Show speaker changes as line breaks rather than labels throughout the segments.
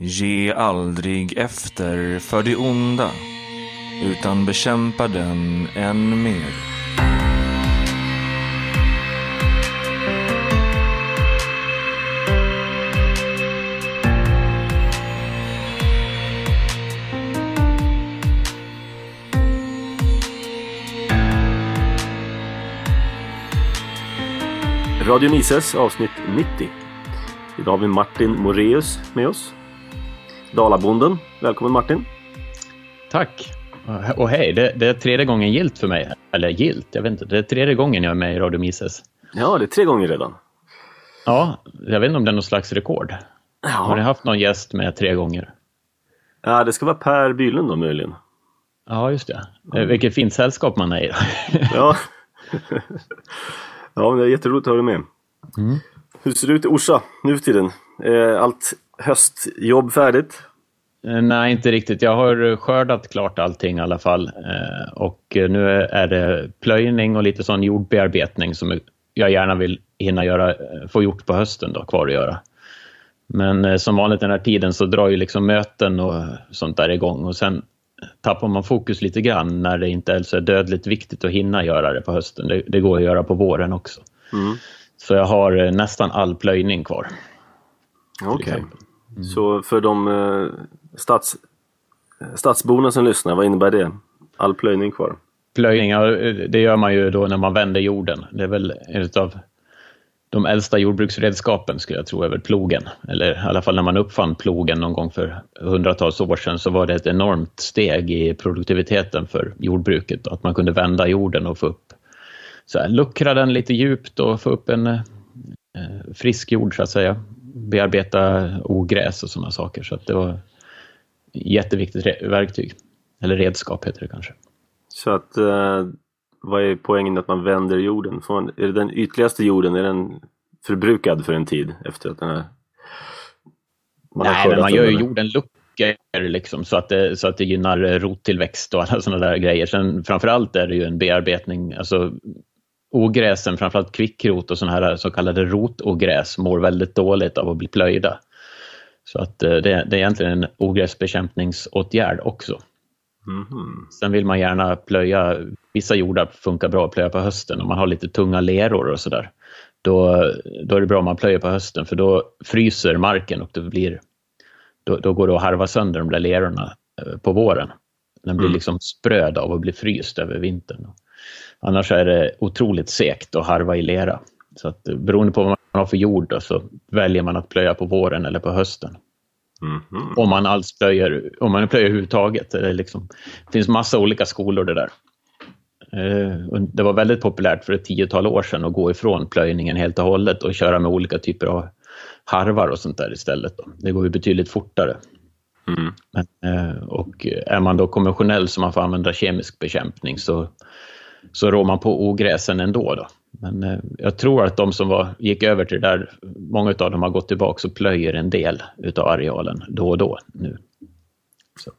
Ge aldrig efter för det onda, utan bekämpa den än mer.
Radio Mises avsnitt 90. Idag har vi Martin Moreus med oss. Dalabonden. Välkommen Martin.
Tack. Och hej, det, det, är tredje gången gilt för mig. Eller gilt, jag vet inte. Det är tredje gången jag är med i Radio Mises.
Ja, det är tre gånger redan.
Ja, jag vet inte om det är något slags rekord. Ja. Har ni haft någon gäst med tre gånger?
Ja, det ska vara Per Bylund då möjligen.
Ja, just det. Mm. Vilket fint sällskap man är i.
ja. ja, det är jätteroligt att ha dig med. Mm. Hur ser det ut i Orsa nu för tiden? Allt höstjobb färdigt?
Eh, nej, inte riktigt. Jag har skördat klart allting i alla fall. Eh, och nu är det plöjning och lite sån jordbearbetning som jag gärna vill hinna göra, eh, få gjort på hösten då, kvar att göra. Men som vanligt den här tiden så drar ju liksom möten och sånt där igång och sen tappar man fokus lite grann när det inte är så dödligt viktigt att hinna göra det på hösten. Det, det går att göra på våren också. Mm. Så jag har nästan all plöjning kvar.
Okej. Okay. Mm. Så för de eh, stads, stadsborna som lyssnar, vad innebär det? All plöjning kvar?
Plöjning, ja, det gör man ju då när man vänder jorden. Det är väl en av de äldsta jordbruksredskapen skulle jag tro är väl plogen. Eller i alla fall när man uppfann plogen någon gång för hundratals år sedan så var det ett enormt steg i produktiviteten för jordbruket. Att man kunde vända jorden och få upp, så här, luckra den lite djupt och få upp en eh, frisk jord så att säga bearbeta ogräs och sådana saker. Så att det var jätteviktigt verktyg. Eller redskap heter det kanske.
Så att eh, vad är poängen att man vänder jorden? Man, är det den ytligaste jorden, är den förbrukad för en tid efter att den här...
Nej, men man gör ju jorden luckor liksom så att, det, så att det gynnar rottillväxt och alla sådana där grejer. Sen framförallt är det ju en bearbetning, alltså ogräsen, framförallt kvickrot och sådana här så kallade rotogräs mår väldigt dåligt av att bli plöjda. Så att eh, det, det är egentligen en ogräsbekämpningsåtgärd också. Mm. Sen vill man gärna plöja, vissa jordar funkar bra att plöja på hösten om man har lite tunga leror och sådär. Då, då är det bra om man plöjer på hösten för då fryser marken och det blir, då, då går det att harva sönder de där lerorna eh, på våren. Den blir mm. liksom spröd av att bli fryst över vintern. Annars är det otroligt segt att harva i lera. Så att beroende på vad man har för jord då, så väljer man att plöja på våren eller på hösten. Mm -hmm. Om man alls plöjer, om man plöjer överhuvudtaget. Det, liksom, det finns massa olika skolor det där. Eh, det var väldigt populärt för ett tiotal år sedan att gå ifrån plöjningen helt och hållet och köra med olika typer av harvar och sånt där istället. Då. Det går ju betydligt fortare. Mm. Men, eh, och är man då konventionell så man får använda kemisk bekämpning så så rår man på ogräsen ändå. Då. Men eh, jag tror att de som var, gick över till det där, många av dem har gått tillbaka och plöjer en del utav arealen då och då nu.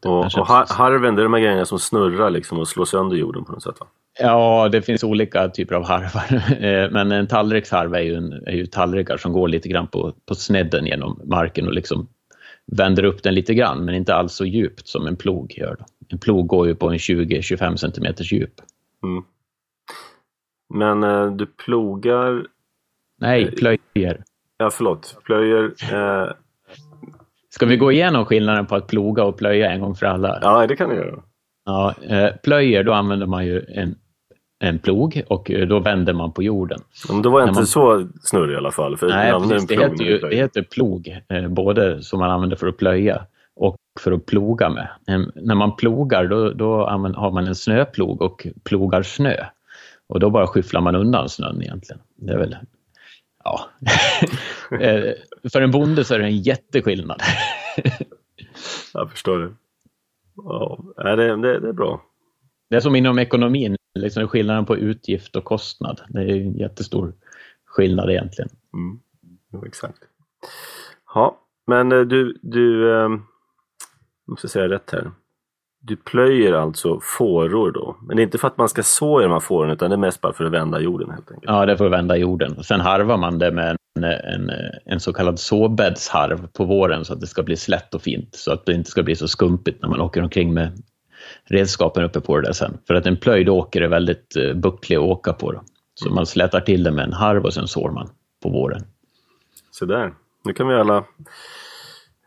och, och harven, det är de här grejerna som snurrar liksom och slår sönder jorden på något sätt? Va?
Ja, det finns olika typer av harvar. Eh, men en tallriksharv är ju, en, är ju tallrikar som går lite grann på, på snedden genom marken och liksom vänder upp den lite grann, men inte alls så djupt som en plog gör. En plog går ju på en 20-25 cm djup. Mm.
Men eh, du plogar...
Nej, eh, plöjer.
Ja, förlåt. Plöjer. Eh...
Ska vi gå igenom skillnaden på att ploga och plöja en gång för alla?
Ja, det kan vi göra.
Ja, eh, plöjer, då använder man ju en, en plog och eh, då vänder man på jorden.
Men då var jag inte man... så snurrig i alla fall.
För Nej, precis, det, heter ju, det heter plog, eh, både som man använder för att plöja för att ploga med. När man plogar då, då har man en snöplog och plogar snö. Och då bara skyfflar man undan snön egentligen. Det är väl, ja. Eh, för en bonde så är det en jätteskillnad.
Jag förstår det. Ja, det, det, det är bra.
Det är som inom ekonomin, liksom skillnaden på utgift och kostnad. Det är en jättestor skillnad egentligen. Mm.
Exakt. Ja, men eh, du, du, jag måste säga rätt här. Du plöjer alltså fåror då? Men det är inte för att man ska så i de här fåren utan det är mest bara för att vända jorden helt enkelt?
Ja, det är för att vända jorden. Sen harvar man det med en, en, en så kallad såbäddsharv på våren så att det ska bli slätt och fint. Så att det inte ska bli så skumpigt när man åker omkring med redskapen uppe på det där sen. För att en plöjd åker är väldigt eh, bucklig att åka på. Då. Så man slätar till det med en harv och sen sår man på våren.
Så där. Nu kan vi alla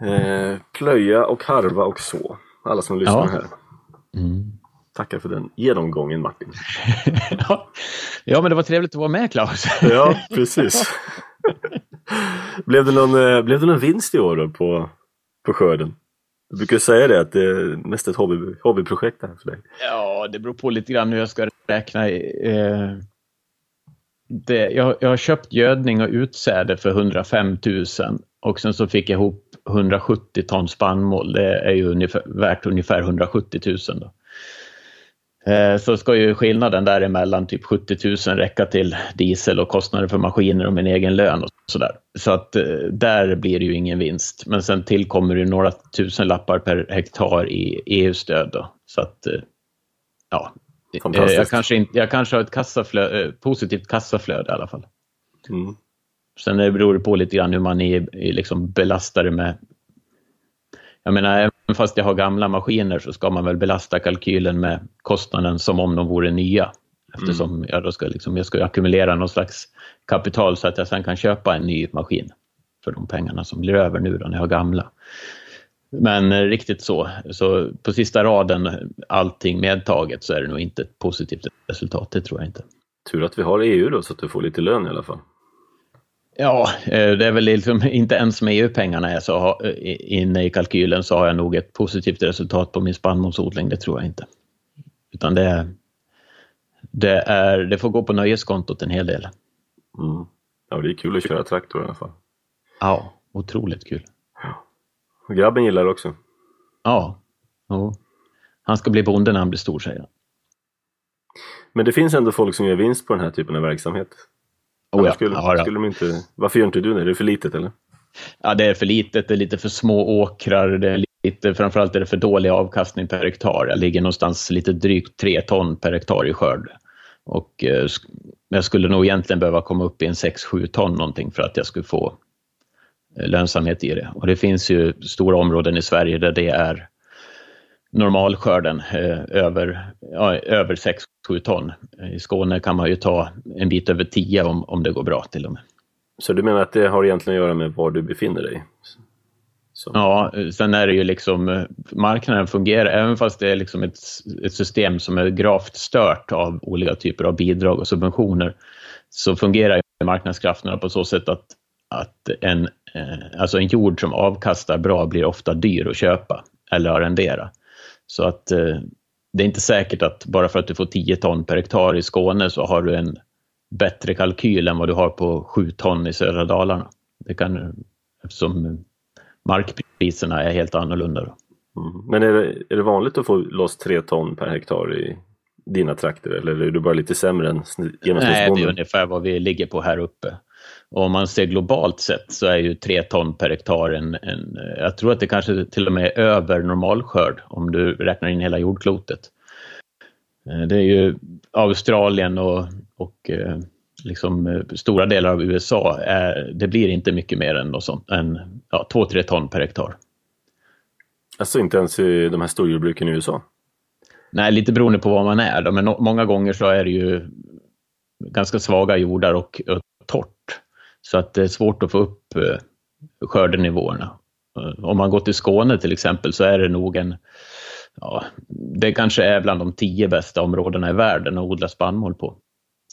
eh, plöja och harva och så. Alla som lyssnar ja. här. Mm. Tackar för den genomgången Martin.
ja, men det var trevligt att vara med Klaus.
ja, precis. blev, det någon, eh, blev det någon vinst i år då på, på skörden? Du brukar säga det att det är mest ett hobby, hobbyprojekt här för dig.
Ja, det beror på lite grann hur jag ska räkna. Eh, det, jag, jag har köpt gödning och utsäde för 105 000 och sen så fick jag ihop 170 ton spannmål. Det är ju ungefär, värt ungefär 170 000. Då. Eh, så ska ju skillnaden däremellan, typ 70 000, räcka till diesel och kostnader för maskiner och min egen lön och sådär. Så att eh, där blir det ju ingen vinst. Men sen tillkommer det några tusen lappar per hektar i EU-stöd. Då. Så att, eh, ja, jag kanske, inte, jag kanske har ett kassaflöde, positivt kassaflöde i alla fall. Mm. Sen beror det på lite grann hur man är, liksom belastade med jag menar, även fast jag har gamla maskiner så ska man väl belasta kalkylen med kostnaden som om de vore nya. Eftersom mm. jag, då ska liksom, jag ska ackumulera någon slags kapital så att jag sen kan köpa en ny maskin för de pengarna som blir över nu då när jag har gamla. Men eh, riktigt så, så på sista raden, allting medtaget, så är det nog inte ett positivt resultat, det tror jag inte.
Tur att vi har EU då, så att du får lite lön i alla fall.
Ja, eh, det är väl liksom inte ens med EU-pengarna är så inne i kalkylen så har jag nog ett positivt resultat på min spannmålsodling, det tror jag inte. Utan det, det, är, det får gå på nöjeskontot en hel del.
Mm. Ja, det är kul att köra traktor i alla fall.
Ja, otroligt kul.
Och grabben gillar det också.
Ja, ja. han ska bli bonde när han blir stor säger han.
Men det finns ändå folk som gör vinst på den här typen av verksamhet. Oh ja. Skulle, ja, skulle de inte, varför gör inte du det? Är det för litet eller?
Ja, det är för litet. Det är lite för små åkrar. Det är lite, framförallt är det för dålig avkastning per hektar. Jag ligger någonstans lite drygt tre ton per hektar i skörd. Och eh, jag skulle nog egentligen behöva komma upp i en 6-7 ton någonting för att jag skulle få eh, lönsamhet i det. Och det finns ju stora områden i Sverige där det är normalskörden eh, över, ja, över 6-7 ton. I Skåne kan man ju ta en bit över 10 om, om det går bra till och med.
Så du menar att det har egentligen att göra med var du befinner dig?
Så. Ja, sen är det ju liksom eh, marknaden fungerar, även fast det är liksom ett, ett system som är gravt stört av olika typer av bidrag och subventioner, så fungerar ju marknadskrafterna på så sätt att, att en, eh, alltså en jord som avkastar bra blir ofta dyr att köpa eller arrendera. Så att eh, det är inte säkert att bara för att du får 10 ton per hektar i Skåne så har du en bättre kalkyl än vad du har på 7 ton i södra Dalarna. Det kan, eftersom markpriserna är helt annorlunda.
Mm. Men är det, är det vanligt att få loss 3 ton per hektar i dina trakter eller är du bara lite sämre än genomsnittsbonden?
Nej, det är ungefär vad vi ligger på här uppe. Och om man ser globalt sett så är ju 3 ton per hektar en, en, jag tror att det kanske till och med är över normalskörd om du räknar in hela jordklotet. Eh, det är ju Australien och, och eh, liksom eh, stora delar av USA, är, det blir inte mycket mer än, sånt, än ja, 2-3 ton per hektar.
Alltså inte ens i de här storjordbruken i USA?
Nej, lite beroende på var man är. Men många gånger så är det ju ganska svaga jordar och, och torrt. Så att det är svårt att få upp eh, skördenivåerna. Eh, om man går till Skåne till exempel så är det nog en, ja, det kanske är bland de tio bästa områdena i världen att odla spannmål på,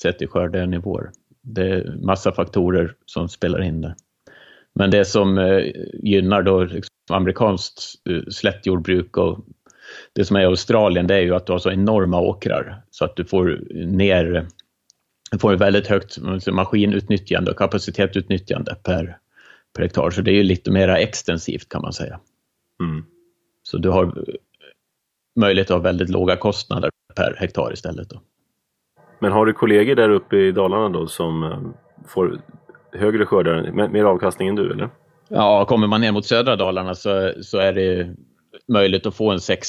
sett i skördenivåer. Det är massa faktorer som spelar in där. Men det som eh, gynnar då liksom amerikanskt slättjordbruk och det som är i Australien det är ju att du har så enorma åkrar så att du får ner får ett väldigt högt maskinutnyttjande och kapacitetsutnyttjande per, per hektar. Så det är ju lite mer extensivt kan man säga. Mm. Så du har möjlighet att ha väldigt låga kostnader per hektar istället. Då.
Men har du kollegor där uppe i Dalarna då som eh, får högre skördar, mer avkastning än du eller?
Ja, kommer man ner mot södra Dalarna så, så är det möjligt att få en 6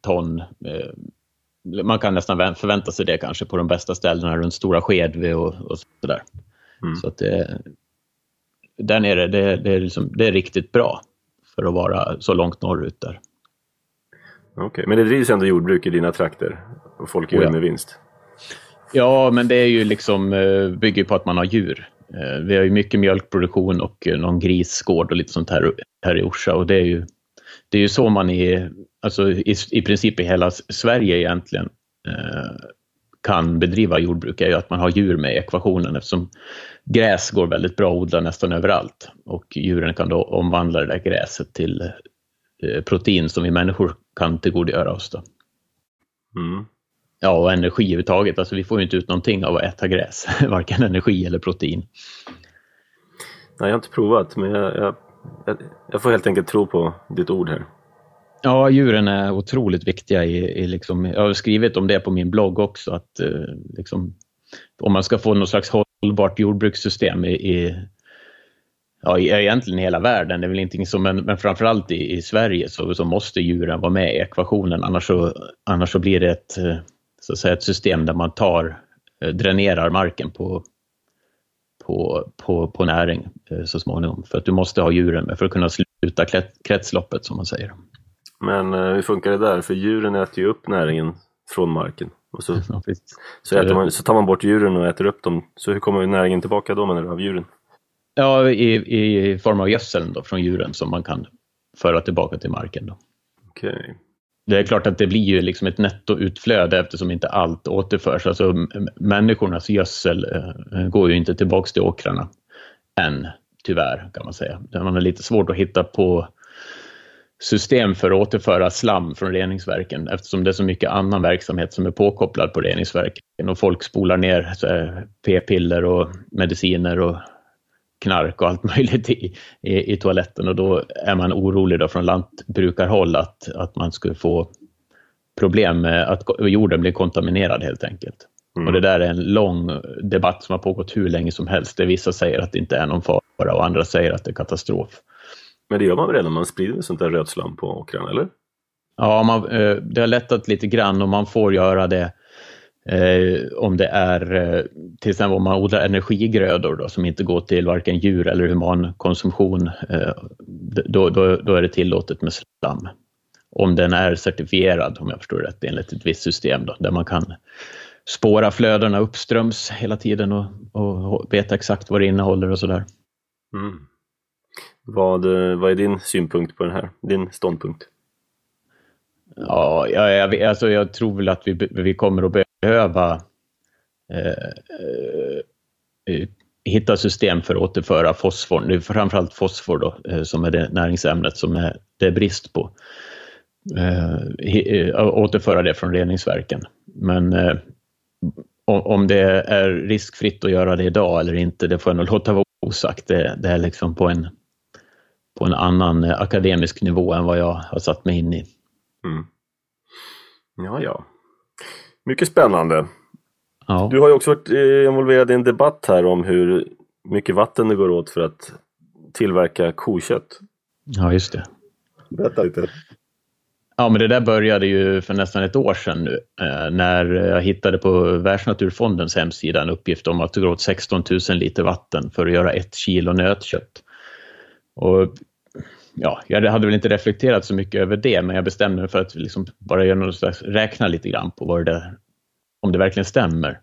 ton. Man kan nästan förvänta sig det kanske på de bästa ställena runt Stora Skedve och, och sådär. Mm. Så att det, där nere, det, det, är liksom, det är riktigt bra för att vara så långt norrut där.
Okej, okay, men det drivs ändå jordbruk i dina trakter och folk gör oh ja. med vinst?
Ja, men det är ju liksom, bygger på att man har djur. Eh, vi har ju mycket mjölkproduktion och eh, någon grisgård och lite sånt här, här i Orsa och det är ju, det är ju så man i, alltså i, i princip i hela Sverige egentligen eh, kan bedriva jordbruk, är ju att man har djur med i ekvationen eftersom gräs går väldigt bra att odla nästan överallt och djuren kan då omvandla det där gräset till eh, protein som vi människor kan tillgodogöra oss. Då. Mm ja, och energi överhuvudtaget. Alltså vi får ju inte ut någonting av att äta gräs, varken energi eller protein.
Nej, jag har inte provat, men jag, jag, jag, får helt enkelt tro på ditt ord här.
Ja, djuren är otroligt viktiga. I, i liksom, jag har skrivit om det på min blogg också, att eh, liksom, om man ska få något slags hållbart jordbrukssystem i, i ja, egentligen hela världen, det är väl ingenting som, men, men framförallt i, i Sverige så, så måste djuren vara med i ekvationen, annars så, annars så blir det ett eh, så att säga, ett system där man tar, eh, dränerar marken på, på, på, på näring eh, så småningom. För att du måste ha djuren med för att kunna sluta kretsloppet som man säger.
Men eh, hur funkar det där? För djuren äter ju upp näringen från marken. Och så, ja, så, man, så tar man bort djuren och äter upp dem. Så hur kommer näringen tillbaka då menar du, av djuren?
Ja, i, i form av gödsel då, från djuren som man kan föra tillbaka till marken.
Okej.
Det är klart att det blir ju liksom ett nettoutflöde eftersom inte allt återförs. Alltså, människornas gödsel eh, går ju inte tillbaks till åkrarna än, tyvärr kan man säga. Man har lite svårt att hitta på system för att återföra slam från reningsverken eftersom det är så mycket annan verksamhet som är påkopplad på reningsverken och folk spolar ner p-piller och mediciner och knark och allt möjligt i, i, i toaletten och då är man orolig då från lantbrukarhåll att, att man skulle få problem med att jorden blir kontaminerad helt enkelt. Mm. Och det där är en lång debatt som har pågått hur länge som helst. Där vissa säger att det inte är någon fara och andra säger att det är katastrof.
Men det gör man väl redan man sprider sånt där rötslam på åkrarna, eller?
Ja, man, eh, det har lättat lite grann och man får göra det Eh, om det är eh, till exempel om man odlar energigrödor då, som inte går till varken djur eller humankonsumtion, eh, då, då, då, är det tillåtet med slam. Om den är certifierad, om jag förstår rätt, enligt ett visst system då, där man kan spåra flödena uppströms hela tiden och, och veta exakt vad det innehåller och sådär. Mm.
Vad, vad är din synpunkt på den här, din ståndpunkt?
Ja, jag, jag, alltså jag tror väl att vi, vi kommer att behöva eh, eh, hitta system för att återföra fosfor. Det är framförallt fosfor då, eh, som är det näringsämnet som är, det är brist på. Eh, eh återföra det från reningsverken. Men eh, om det är riskfritt att göra det idag eller inte, det får jag nog låta vara osagt. Det, det är liksom på en, på en annan akademisk nivå än vad jag har satt mig in i. Mm.
Ja, ja. Mycket spännande. Ja. Du har ju också varit eh, involverad i en debatt här om hur mycket vatten det går åt för att tillverka kokött.
Ja, just det.
Berätta lite.
Ja, men det där började ju för nästan ett år sedan nu eh, när jag hittade på Världsnaturfondens hemsida en uppgift om att det går åt 16 000 liter vatten för att göra ett kilo nötkött. Och ja, jag hade väl inte reflekterat så mycket över det, men jag bestämde mig för att liksom bara göra något slags, räkna lite grann på vad det, om det verkligen stämmer.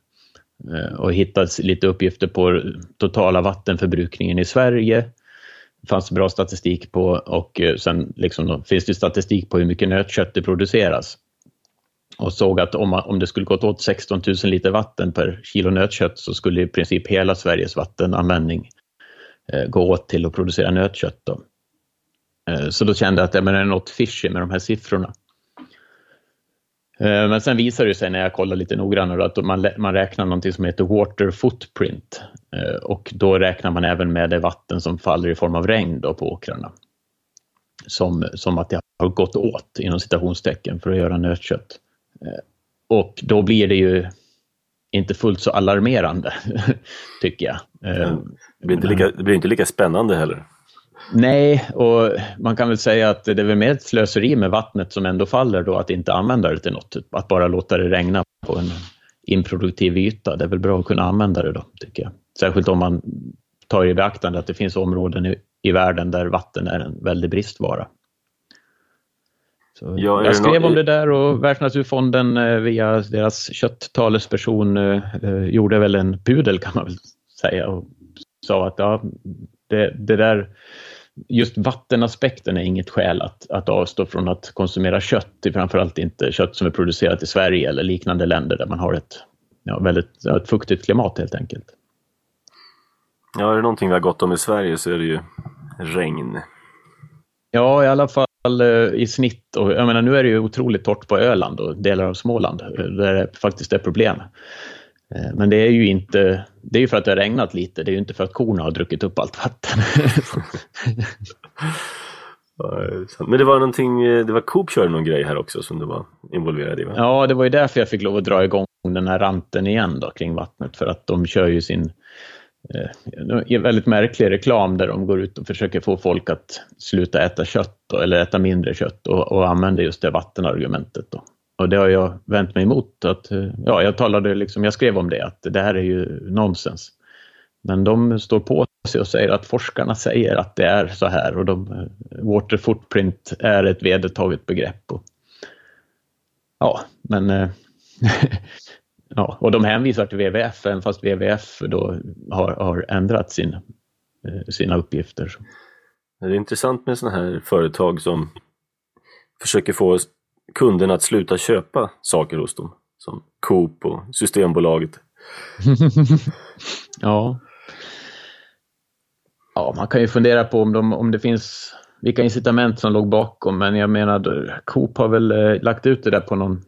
Eh, och hittade lite uppgifter på totala vattenförbrukningen i Sverige. Det fanns bra statistik på och eh, sen liksom, finns det statistik på hur mycket nötkött det produceras. Och såg att om, om det skulle gått åt 16 000 liter vatten per kilo nötkött så skulle i princip hela Sveriges vattenanvändning eh, gå åt till att producera nötkött. Då. Eh, så då kände jag att men det är något fishy med de här siffrorna. Eh, men sen visade det sig när jag kollade lite noggrannare att man, man räknar någonting som heter water footprint eh, och då räknar man även med det vatten som faller i form av regn då på åkrarna. Som, som att det har gått åt inom citationstecken för att göra nötkött. Och då blir det ju inte fullt så alarmerande, tycker jag.
Det blir inte lika, det blir inte lika spännande heller.
Nej, och man kan väl säga att det är väl mer ett slöseri med vattnet som ändå faller då att inte använda det till något. Att bara låta det regna på en improduktiv yta. Det är väl bra att kunna använda det då, tycker jag. Särskilt om man tar i beaktande att det finns områden i, i världen där vatten är en väldig bristvara. Så ja, jag skrev om det där och Världsnaturfonden eh, via deras kötttalesperson eh, eh, gjorde väl en pudel kan man väl säga och sa att ja, det, det där just vattenaspekten är inget skäl att, att avstå från att konsumera kött, framförallt inte kött som är producerat i Sverige eller liknande länder där man har ett, ja, väldigt, ett fuktigt klimat helt enkelt.
Ja, är det någonting vi har gott om i Sverige så är det ju regn.
Ja, i alla fall eh, i snitt. Och, jag menar, nu är det ju otroligt torrt på Öland och delar av Småland där det faktiskt är problem. Eh, men det är ju inte, det är ju för att det har regnat lite, det är ju inte för att korna har druckit upp allt vatten.
Men det var någonting, eh, det var Coop körde någon grej här också som du var involverad i va?
Ja, det var ju därför jag fick lov att dra igång den här ranten igen då kring vattnet för att de kör ju sin eh, väldigt märklig reklam där de går ut och försöker få folk att sluta äta kött då, eller äta mindre kött och, och använder just det vattenargumentet. Då. Och det har jag vänt mig emot. Att, eh, ja, jag, talade liksom, jag skrev om det, att det här är ju nonsens. Men de står på sig och säger att forskarna säger att det är så här och de, eh, water footprint är ett vedertaget begrepp. Och, ja, men eh, ja, och de hänvisar till WWF, även fast WWF då har, har ändrat sin, sina uppgifter.
Det är intressant med sådana här företag som försöker få kunderna att sluta köpa saker hos dem. Som Coop och Systembolaget.
ja. Ja, man kan ju fundera på om, de, om det finns vilka incitament som låg bakom, men jag menar Coop har väl eh, lagt ut det där på någon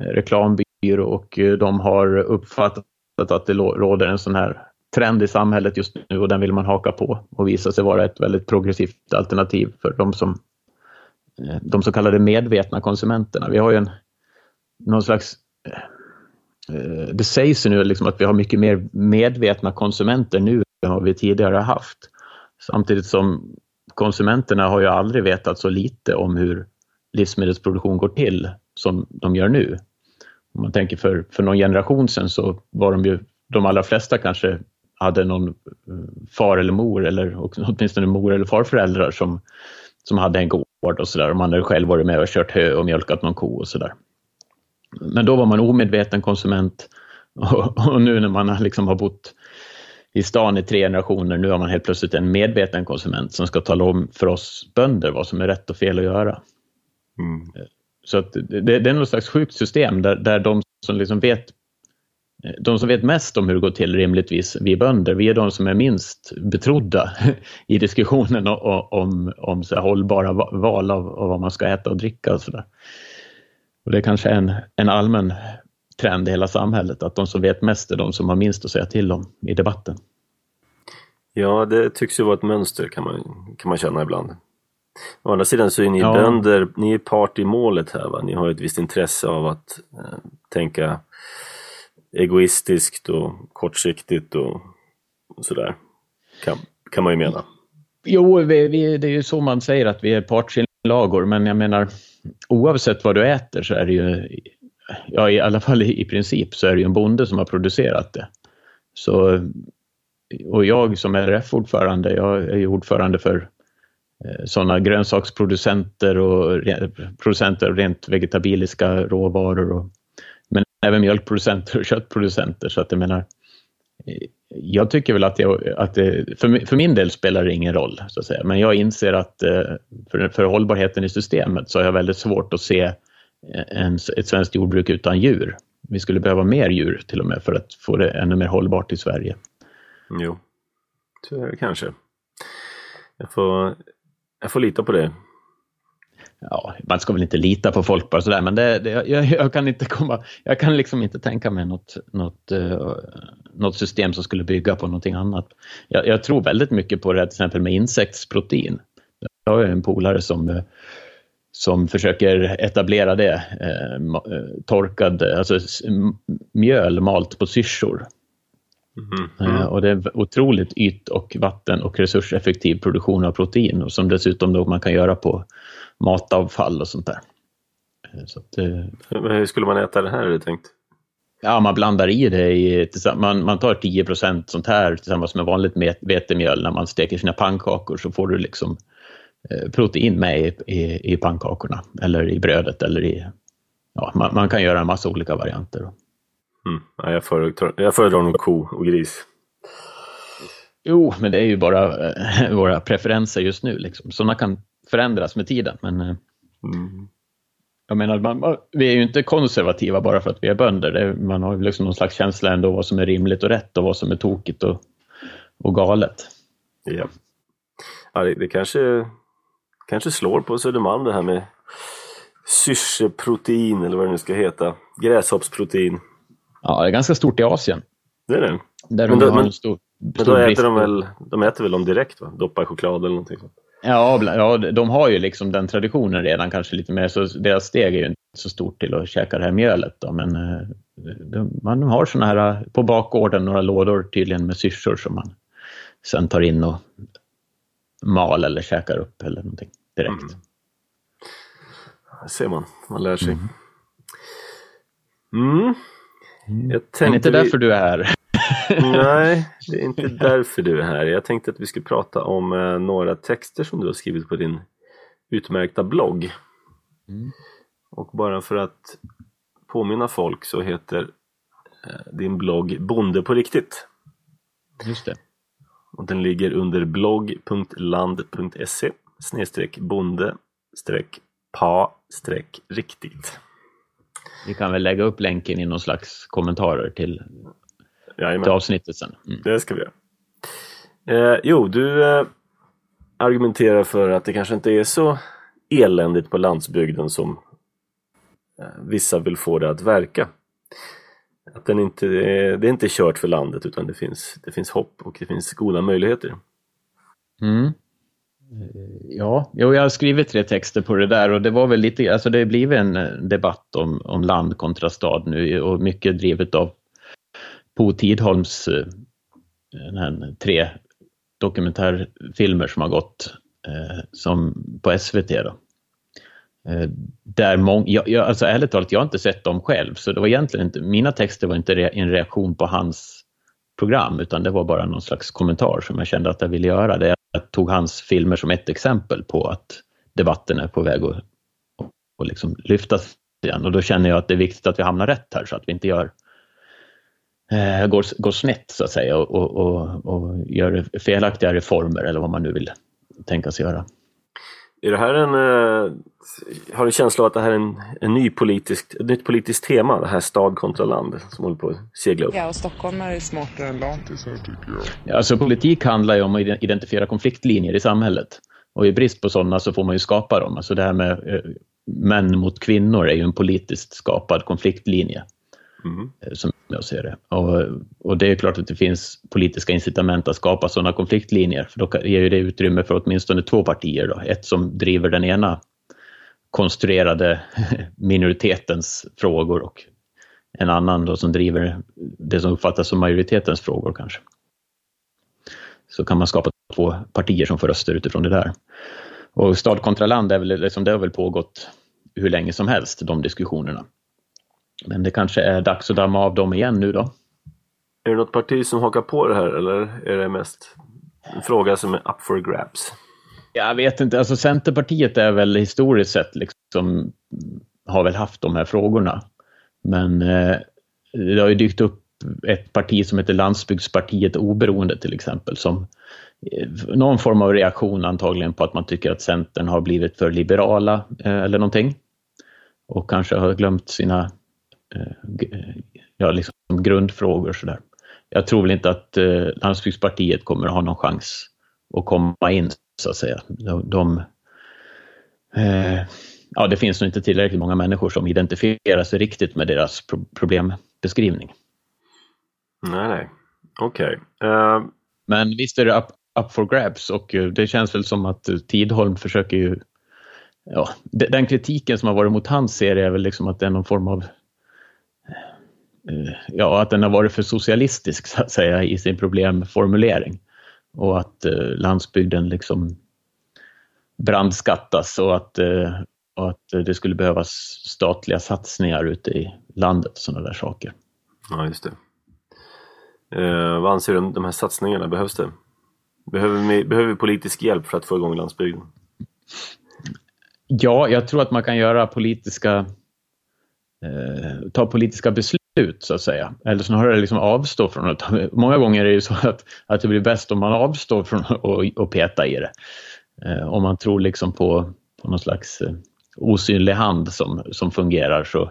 eh, reklambyrå och eh, de har uppfattat att det råder en sån här trend i samhället just nu och den vill man haka på och visa sig vara ett väldigt progressivt alternativ för de som Eh, de så kallade medvetna konsumenterna. Vi har ju en, någon slags eh, det sägs ju nu liksom att vi har mycket mer medvetna konsumenter nu än vad vi tidigare haft. Samtidigt som konsumenterna har ju aldrig vetat så lite om hur livsmedelsproduktion går till som de gör nu. Om man tänker för, för någon generation sedan så var de ju, de allra flesta kanske hade någon eh, far eller mor eller åtminstone mor eller farföräldrar som, som hade en gård och sådär. Man hade själv varit med och kört hö och mjölkat någon ko och sådär. Men då var man omedveten konsument och, och nu när man liksom har bott i stan i tre generationer, nu har man helt plötsligt en medveten konsument som ska tala om för oss bönder vad som är rätt och fel att göra. Mm. Så att det, det, är något slags sjukt system där, där de som liksom vet de som vet mest om hur det går till rimligtvis, vi bönder, vi är de som är minst betrodda i diskussionen om, om, om så hållbara val av, av, vad man ska äta och dricka och sådär. Och det är kanske en, en allmän trend i hela samhället att de som vet mest är de som har minst att säga till om i debatten.
Ja, det tycks ju vara ett mönster kan man, kan man känna ibland. Å andra sidan så är ni ja. bönder, ni är part i målet här va? Ni har ett visst intresse av att eh, tänka egoistiskt och kortsiktigt och, och sådär. Kan, kan man ju mena.
Jo, vi, vi, det är ju så man säger att vi är partsinlagor, men jag menar oavsett vad du äter så är det ju, ja i alla fall i, i princip, så är det ju en bonde som har producerat det. Så, och jag som RF-ordförande, jag är ju ordförande för eh, sådana grönsaksproducenter och producenter av rent vegetabiliska råvaror och även mjölkproducenter och köttproducenter. Så att jag menar, jag tycker väl att, jag, att det, för, för min del spelar det ingen roll, så att säga. men jag inser att eh, för, för hållbarheten i systemet så har jag väldigt svårt att se eh, en, ett svenskt jordbruk utan djur. Vi skulle behöva mer djur till och med för att få det ännu mer hållbart i Sverige.
Jo, så är det kanske. Jag får, jag får lita på det
ja, man ska väl inte lita på folk bara sådär, men det, det, jag, jag, kan inte komma, jag kan liksom inte tänka mig något, något, uh, något system som skulle bygga på någonting annat. Jag, jag, tror väldigt mycket på det här till exempel med insektsprotein. Jag har en polare som, uh, som försöker etablera det, uh, torkad, alltså mjöl malt på syrsor. Mm. Mm. Och det är otroligt yt och vatten och resurseffektiv produktion av protein och som dessutom då man kan göra på matavfall och sånt där.
Så att, Hur skulle man äta det här är det tänkt?
Ja, man blandar i det i, man, man tar 10% sånt här tillsammans med vanligt vetemjöl när man steker sina pannkakor så får du liksom eh, protein med i, i, i, pannkakorna eller i brödet eller i, ja, man, man kan göra en massa olika varianter.
Mm. Ja, jag, föredrar, jag föredrar nog ko och gris.
Jo, men det är ju bara våra preferenser just nu. Liksom. Sådana kan förändras med tiden. Men, äh, mm. Jag menar, man, vi är ju inte konservativa bara för att vi är bönder. Är, man har ju liksom någon slags känsla ändå vad som är rimligt och rätt och vad som är tokigt och, och galet.
Ja, ja det, det kanske, kanske slår på Södermalm det här med syrseprotein eller vad det nu ska heta. Gräshoppsprotein.
Ja, det är ganska stort i Asien.
Det är det?
Där men,
då,
men, stor,
men då äter de väl, de äter väl dem direkt va? Doppar i choklad eller någonting sånt.
Ja, ja, de har ju liksom den traditionen redan kanske lite mer, så deras steg är ju inte så stort till att käka det här mjölet. Då, men eh, de, man har såna här eh, på bakgården några lådor tydligen med syrsor som man sen tar in och mal eller käkar upp eller någonting direkt. Mm.
Det ser man, man lär sig. Mm.
Mm. Jag det är inte därför vi... du är här.
Nej, det är inte därför du är här. Jag tänkte att vi skulle prata om eh, några texter som du har skrivit på din utmärkta blogg. Mm. Och bara för att påminna folk så heter eh, din blogg Bonde på riktigt.
Just det.
Och den ligger under blogg.land.se snedstreck bonde streck pa streck riktigt.
Vi kan väl lägga upp länken i någon slags kommentarer till Jajamän. till avsnittet sen.
Mm. Det ska vi göra. Eh, jo, du eh, argumenterar för att det kanske inte är så eländigt på landsbygden som eh, vissa vill få det att verka. Att den inte, det är inte kört för landet utan det finns, det finns hopp och det finns goda möjligheter.
Mm. Ja, jo, jag har skrivit tre texter på det där och det var väl lite, alltså det har blivit en debatt om, om land kontra stad nu och mycket drivet av Po Tidholms eh, tre dokumentärfilmer som har gått eh, som på SVT. Då. Eh, där mång, jag, jag, alltså ärligt talat, jag har inte sett dem själv, så det var egentligen inte, mina texter var inte re, en reaktion på hans program, utan det var bara någon slags kommentar som jag kände att jag ville göra. Det jag tog hans filmer som ett exempel på att debatten är på väg att och, och liksom lyftas igen. Och då känner jag att det är viktigt att vi hamnar rätt här så att vi inte gör eh, går, går snett så att säga och, och, och, och gör felaktiga reformer eller vad man nu vill tänka sig göra.
Är det här en, eh, har du känsla av att det här är en, en ny politisk, ett nytt politiskt tema, det här stad kontra land som håller på att segla upp?
Ja, och Stockholm är smartare än lantisar tycker jag.
Ja, alltså politik handlar ju om att identifiera konfliktlinjer i samhället. Och i brist på sådana så får man ju skapa dem. Alltså det här med eh, män mot kvinnor är ju en politiskt skapad konfliktlinje. Mm. Eh, som jag ser det. Och, och, det är klart att det finns politiska incitament att skapa sådana konfliktlinjer, för då ger ju det utrymme för åtminstone två partier. Då. Ett som driver den ena konstruerade minoritetens frågor och en annan då som driver det som uppfattas som majoritetens frågor kanske. Så kan man skapa två partier som får röster utifrån det där. Och stad kontra land, är väl, liksom, det har väl pågått hur länge som helst, de diskussionerna. Men det kanske är dags att damma av dem igen nu då.
Är det något parti som hakar på det här eller är det mest en fråga som är up for grabs?
Jag vet inte, alltså Centerpartiet är väl historiskt sett liksom, har väl haft de här frågorna. Men eh, det har ju dykt upp ett parti som heter Landsbygdspartiet Oberoende till exempel som eh, någon form av reaktion antagligen på att man tycker att Centern har blivit för liberala eh, eller någonting. Och kanske har glömt sina ja, liksom grundfrågor. Så där. Jag tror väl inte att eh, Landsbygdspartiet kommer att ha någon chans att komma in, så att säga. De, de eh, ja, det finns nog inte tillräckligt många människor som identifierar sig riktigt med deras pro problembeskrivning.
Nej, nej. Okej. Okay. Uh...
Men visst är det up, up for grabs och eh, det känns väl som att Tidholm försöker ju Ja, den kritiken som har varit mot hans serie är väl liksom att det är någon form av ja, att den har varit för socialistisk så att säga i sin problemformulering. Och att landsbygden liksom brandskattas och att, och att det skulle behövas statliga satsningar ute i landet och sådana där saker.
Ja, just det. Eh, vad anser du om de här satsningarna? Behövs det? Behöver vi, behöver vi politisk hjälp för att få igång landsbygden?
Ja, jag tror att man kan göra politiska eh, ta politiska beslut så att säga. Eller snarare liksom avstå från det. Många gånger är det ju så att, att det blir bäst om man avstår från att, peta i det. Eh, om man tror liksom på, på någon slags eh, osynlig hand som, som fungerar så,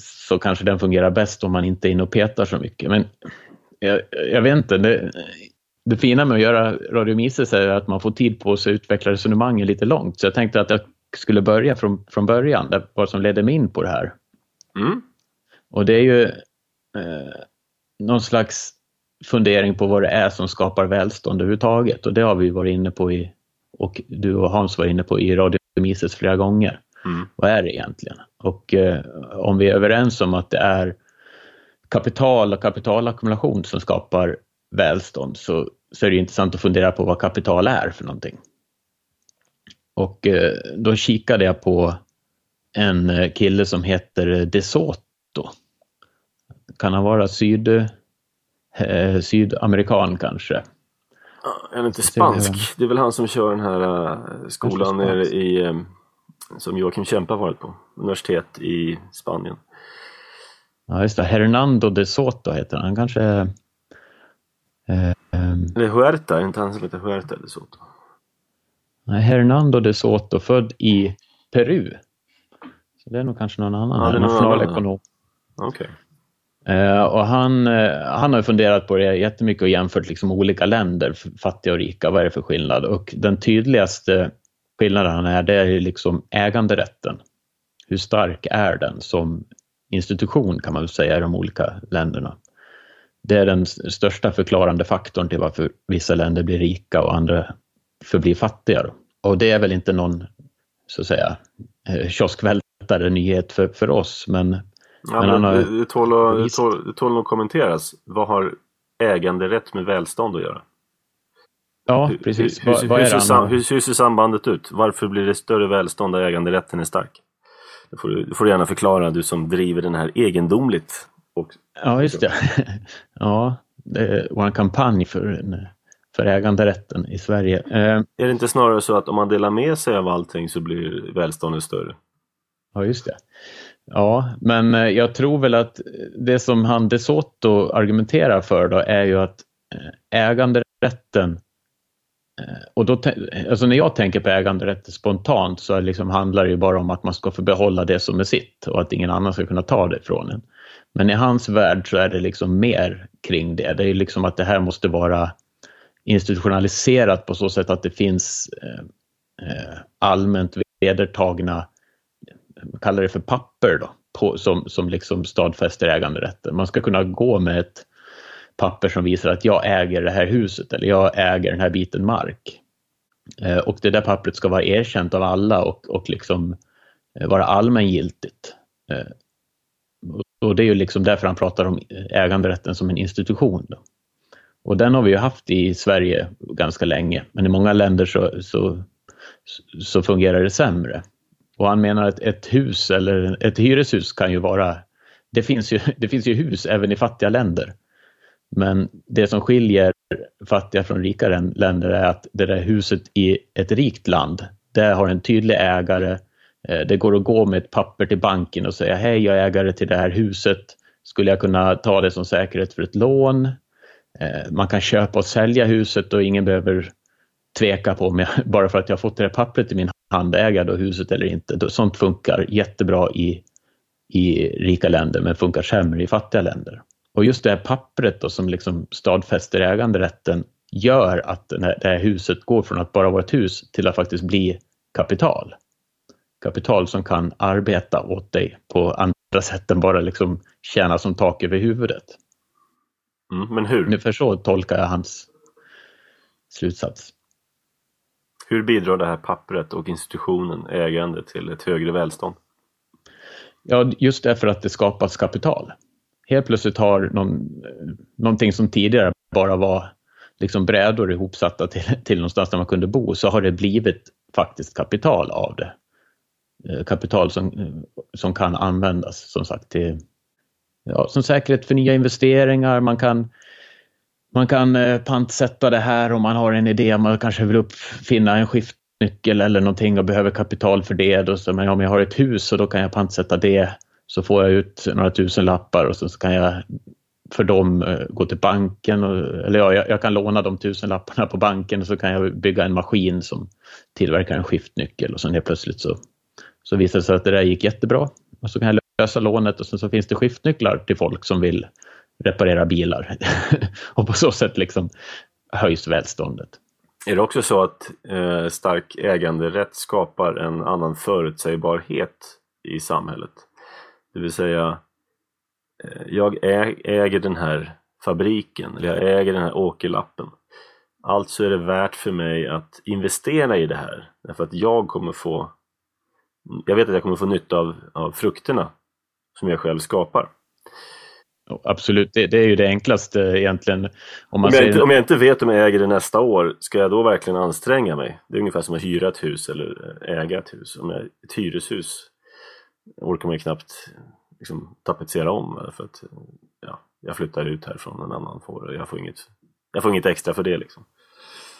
så kanske den fungerar bäst om man inte är inne och petar så mycket. Men jag, jag vet inte, det, det fina med att göra Radio Mises är att man får tid på sig att utveckla resonemangen lite långt. Så jag tänkte att jag skulle börja från, från början, där, vad som ledde mig in på det här. Mm. Och det är ju eh, någon slags fundering på vad det är som skapar välstånd överhuvudtaget. Och det har vi varit inne på i, och du och Hans var inne på i Radio Mises flera gånger. Mm. Vad är det egentligen? Och eh, om vi är överens om att det är kapital och kapitalackumulation som skapar välstånd så, så är det intressant att fundera på vad kapital är för någonting. Och eh, då kikade jag på en eh, kille som heter De Soto. Kan han vara syd, eh, sydamerikan kanske?
Är han inte spansk? Det är väl han som kör den här uh, skolan nere i, um, som Joakim Kempe har varit på, universitet i Spanien.
Ja just det, Hernando de Soto heter han, han kanske är...
Eh, Eller Huerta, är det inte han som heter Huerta de Soto?
Nej, Hernando de Soto, född i Peru. Så det är nog kanske någon annan, ja, nationalekonom.
Okej.
Uh, Eh, och han, eh, han har funderat på det jättemycket och jämfört liksom olika länder, fattiga och rika, vad är det för skillnad? Och den tydligaste skillnaden är, det är liksom äganderätten. Hur stark är den som institution kan man väl säga i de olika länderna. Det är den största förklarande faktorn till varför vissa länder blir rika och andra förblir fattiga. Och det är väl inte någon, så att säga, eh, kioskvältare nyhet för, för oss, men
Ja, men men det, det, tål att, det, tål, det tål att kommenteras. Vad har äganderätt med välstånd att göra?
Ja, precis. Hur,
hur, hur, hur, ser, hur, ser sambandet ut? Varför blir det större välstånd när äganderätten är stark? Det får, du, får du gärna förklara, du som driver den här egendomligt. Och,
ja, just det. ja, det var en kampanj för, för äganderätten i Sverige. Eh,
är det inte snarare så att om man delar med sig av allting så blir välståndet större?
Ja, just det. Ja, men eh, jag tror väl att det som han De Soto argumenterar för då är ju att eh, äganderätten eh, och då, alltså när jag tänker på äganderätt spontant så liksom handlar det ju bara om att man ska få behålla det som är sitt och att ingen annan ska kunna ta det ifrån en. Men i hans värld så är det liksom mer kring det. Det är liksom att det här måste vara institutionaliserat på så sätt att det finns allmänt vedertagna, kallar det för papper då, på, som, som liksom stadfäster äganderätten. Man ska kunna gå med ett papper som visar att jag äger det här huset eller jag äger den här biten mark. Eh, och det där pappret ska vara erkänt av alla och, och liksom eh, vara allmängiltigt. Eh, och det är ju liksom därför han pratar om äganderätten som en institution. Då. Och den har vi ju haft i Sverige ganska länge, men i många länder så, så, så fungerar det sämre. Och han menar att ett hus eller ett hyreshus kan ju vara, det finns ju, det finns ju hus även i fattiga länder. Men det som skiljer fattiga från rika länder är att det där huset i ett rikt land, det har en tydlig ägare. Eh, det går att gå med ett papper till banken och säga hej, jag är ägare till det här huset. Skulle jag kunna ta det som säkerhet för ett lån? Eh, man kan köpa och sälja huset och ingen behöver tveka på mig bara för att jag fått det här pappret i min hand, äger jag då huset eller inte? Sånt funkar jättebra i, i rika länder men funkar sämre i fattiga länder. Och just det här pappret då, som liksom stadfäster äganderätten gör att det här huset går från att bara vara ett hus till att faktiskt bli kapital. Kapital som kan arbeta åt dig på andra sätt än bara liksom tjäna som tak över huvudet.
Mm, men hur?
Ungefär så tolkar jag hans slutsats.
Hur bidrar det här pappret och institutionen, ägande, till ett högre välstånd?
Ja, just därför att det skapas kapital. helt plötsligt har någon, eh, någonting som tidigare bara var liksom brädor ihopsatta till, till någonstans där man kunde bo, så har det blivit faktiskt kapital av det. Eh, kapital som, eh, som kan användas som sagt till ja, som säkerhet för nya investeringar. Man kan, man kan eh, pantsätta det här om man har en idé, man kanske vill uppfinna en skiftnyckel eller någonting och behöver kapital för det. Då, så, men om jag har ett hus och då kan jag pantsätta det så får jag ut några tusen lappar och så, så kan jag för dem eh, gå till banken, och, eller ja, jag, jag, kan låna de tusen lapparna på banken och så kan jag bygga en maskin som tillverkar en skiftnyckel och sen helt plötsligt så, så visar det sig att det där gick jättebra. Och så kan jag lösa lånet och sen så finns det skiftnycklar till folk som vill reparera bilar. och på så sätt liksom höjs välståndet.
Är det också så att eh, stark äganderätt skapar en annan förutsägbarhet i samhället? Det vill säga, eh, jag äger den här fabriken, eller jag äger den här åkerlappen. Alltså är det värt för mig att investera i det här, därför att jag kommer få jag vet att jag kommer få nytta av, av frukterna som jag själv skapar.
Absolut, det, det, är ju det enklaste egentligen. Om,
om, jag säger... inte, om jag inte vet om jag äger det nästa år, ska jag då verkligen anstränga mig? Det är ungefär som att hyra ett hus eller äga ett hus. Om jag, ett hyreshus orkar man ju knappt liksom, tapetsera om för att ja, jag flyttar ut härifrån, en annan får jag får inget, jag får inget extra för det. Liksom.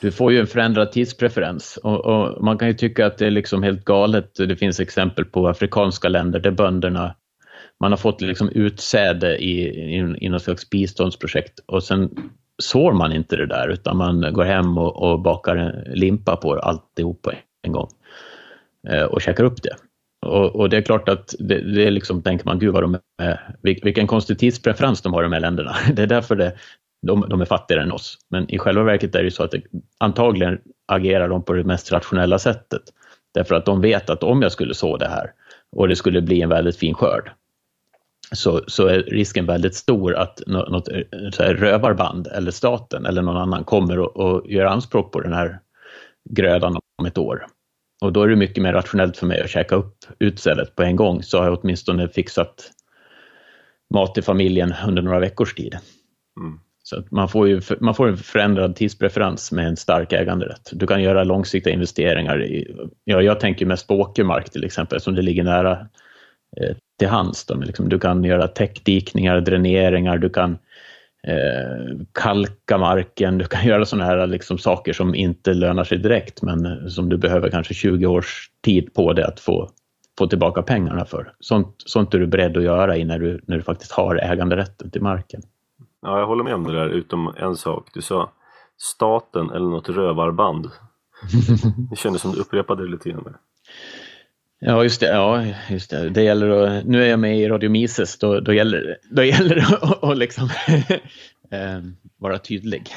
Du får ju en förändrad tidspreferens och, och, man kan ju tycka att det är liksom helt galet. Det finns exempel på afrikanska länder där bönderna man har fått liksom utsäde i, i, i något slags biståndsprojekt och sen sår man inte det där utan man går hem och, och bakar en limpa på alltihop på en gång eh, och käkar upp det. Och, och, det är klart att det, det är liksom, tänker man, gud vad de är, vilken konstig tidspreferens de har de här länderna. Det är därför det, de, de är fattigare än oss. Men i själva verket är det så att det, antagligen agerar de på det mest rationella sättet. Därför att de vet att om jag skulle så det här och det skulle bli en väldigt fin skörd så, så är risken väldigt stor att något så här, rövarband eller staten eller någon annan kommer och, och gör anspråk på den här grödan om ett år. Och då är det mycket mer rationellt för mig att käka upp utsädet på en gång så har jag åtminstone fixat mat till familjen under några veckors tid. Mm. Så man får ju man får en förändrad tidspreferens med en stark äganderätt. Du kan göra långsiktiga investeringar. I, ja, jag tänker mest på åkermark till exempel, som det ligger nära eh, till hands. Liksom, du kan göra täckdikningar, dräneringar, du kan eh, kalka marken, du kan göra sådana här liksom, saker som inte lönar sig direkt men som du behöver kanske 20 års tid på det att få, få tillbaka pengarna för. Sånt, sånt är du beredd att göra när du, när du faktiskt har äganderätten till marken.
Ja, jag håller med om det där, utom en sak. Du sa staten eller något rövarband. Det kändes som du upprepade det lite grann.
Ja, just det. Ja, just det. det gäller att, nu är jag med i Radio Mises, då, då gäller, då gäller det att, att liksom, eh, vara tydlig.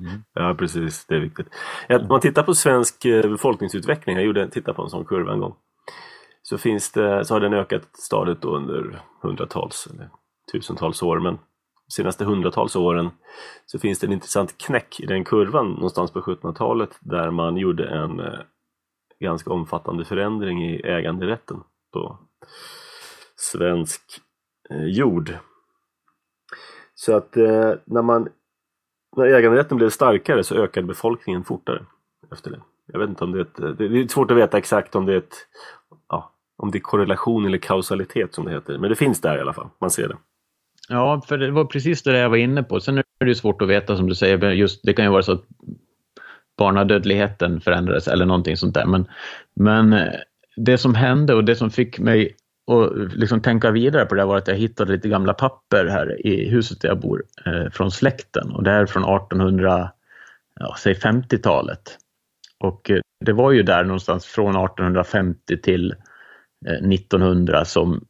Mm. Ja, precis. Det är viktigt. Om man tittar på svensk eh, befolkningsutveckling, jag gjorde, tittade på en sån kurva en gång, så, finns det, så har den ökat stadigt under hundratals eller tusentals år. Men de senaste hundratals åren så finns det en intressant knäck i den kurvan någonstans på 1700-talet där man gjorde en eh, ganska omfattande förändring i äganderätten på svensk eh, jord. Så att eh, när, man, när äganderätten blev starkare så ökade befolkningen fortare efter det. Jag vet inte om det är ett, eh, det är svårt att veta exakt om det är ett, ja, om det är korrelation eller kausalitet som det heter. Men det finns där i alla fall, man ser det.
Ja, för det var precis det jag var inne på. Sen är det svårt att veta som du säger, just, det kan ju vara så att barnadödligheten förändrades eller någonting sånt där. Men, men eh, det som hände och det som fick mig att eh, liksom tänka vidare på det var att jag hittade lite gamla papper här i huset där jag bor eh, från släkten och det är från 1800, ja, säg 50-talet. Och eh, det var ju där någonstans från 1850 till eh, 1900 som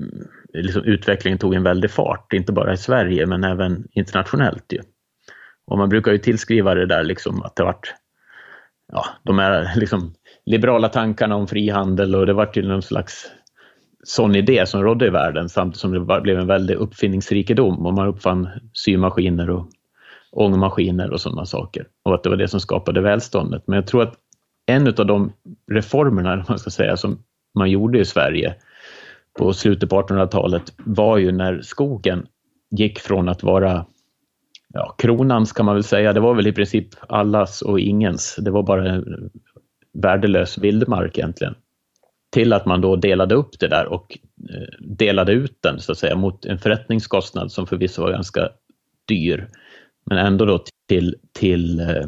mm, liksom, utvecklingen tog en väldig fart, inte bara i Sverige men även internationellt. Ju. Och man brukar ju tillskriva det där liksom att det vart ja, de här liksom liberala tankarna om frihandel och det vart ju någon slags sån idé som rådde i världen samtidigt som det blev en väldig uppfinningsrikedom och man uppfann symaskiner och ångmaskiner och sådana saker. Och att det var det som skapade välståndet. Men jag tror att en av de reformerna, man ska säga, som man gjorde i Sverige på slutet på 1800-talet var ju när skogen gick från att vara ja, kronans kan man väl säga, det var väl i princip allas och ingens. Det var bara värdelös vildmark egentligen. Till att man då delade upp det där och eh, delade ut den så att säga mot en förrättningskostnad som förvisso var ganska dyr. Men ändå då till, till, eh,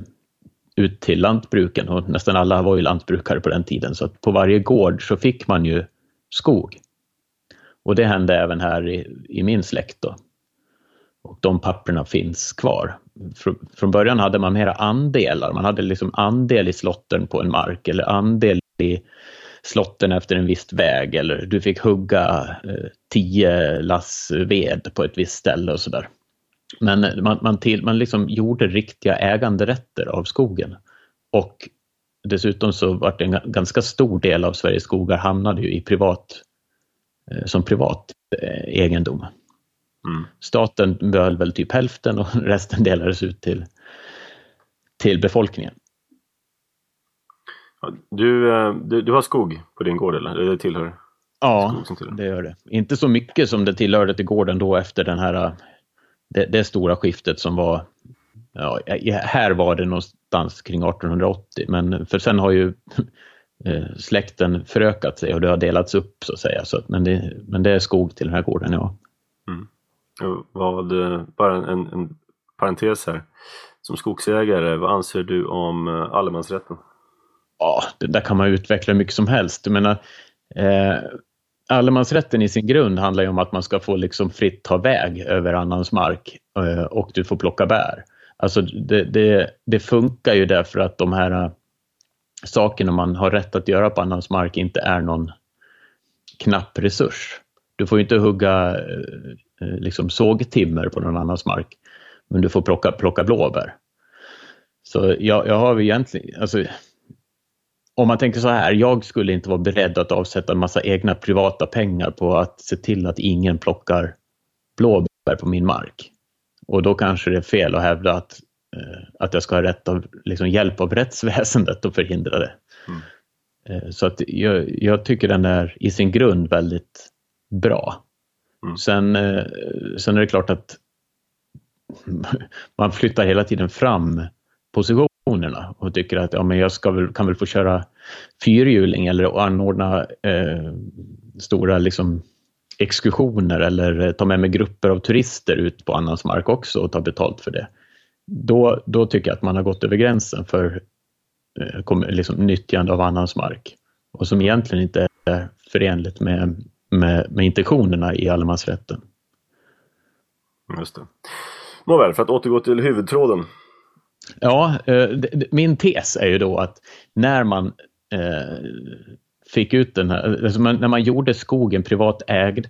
ut till lantbruken och nästan alla var ju lantbrukare på den tiden så att på varje gård så fick man ju skog. Och det hände även här i, i min släkt då. Och de papperna finns kvar. Från början hade man mera andelar, man hade liksom andel i slotten på en mark eller andel i slotten efter en viss väg eller du fick hugga eh, tio lass ved på ett visst ställe och sådär. Men man, man, till, man liksom gjorde riktiga äganderätter av skogen. Och dessutom så var det en ganska stor del av Sveriges skogar hamnade ju i privat, eh, som privat eh, egendom. Mm. Staten behöll väl typ hälften och resten delades ut till, till befolkningen.
Du, eh, du, du, har skog på din gård eller? Det tillhör?
Ja, tillhör. det gör det. Inte så mycket som det tillhörde till gården då efter den här, det, det stora skiftet som var Ja, här var det någonstans kring 1880 men för sen har ju eh, släkten förökat sig och det har delats upp så att säga. Så att, men, det, men det är skog till den här gården, ja. Mm.
Vad, bara en, en parentes här. Som skogsägare, vad anser du om eh, allemansrätten?
Ja, det där kan man utveckla mycket som helst. Jag menar, eh, allemansrätten i sin grund handlar ju om att man ska få liksom fritt ta väg över annans mark eh, och du får plocka bär. Alltså det, det, det, funkar ju därför att de här eh, sakerna man har rätt att göra på annans mark inte är någon knapp resurs. Du får inte hugga eh, liksom sågtimmer på någon annans mark, men du får plocka, plocka blåbär. Så jag, jag har egentligen, alltså, om man tänker så här, jag skulle inte vara beredd att avsätta en massa egna privata pengar på att se till att ingen plockar blåbär på min mark. Och då kanske det är fel att hävda att, eh, att jag ska ha rätt av, liksom hjälp av rättsväsendet att förhindra det. Mm. Eh, så att jag, jag, tycker den är i sin grund väldigt bra. Mm. Sen, eh, sen är det klart att man flyttar hela tiden fram positionerna och tycker att ja, men jag ska väl, kan väl få köra fyrhjuling eller anordna eh, stora liksom, exkursioner eller eh, ta med mig grupper av turister ut på annans mark också och ta betalt för det. Då, då tycker jag att man har gått över gränsen för eh, liksom, nyttjande av annans mark och som egentligen inte är förenligt med med, med intentionerna i allemansrätten.
Just det. Nåväl, för att återgå till huvudtråden.
Ja, eh, min tes är ju då att när man eh, fick ut den här, alltså när man gjorde skogen privat ägd,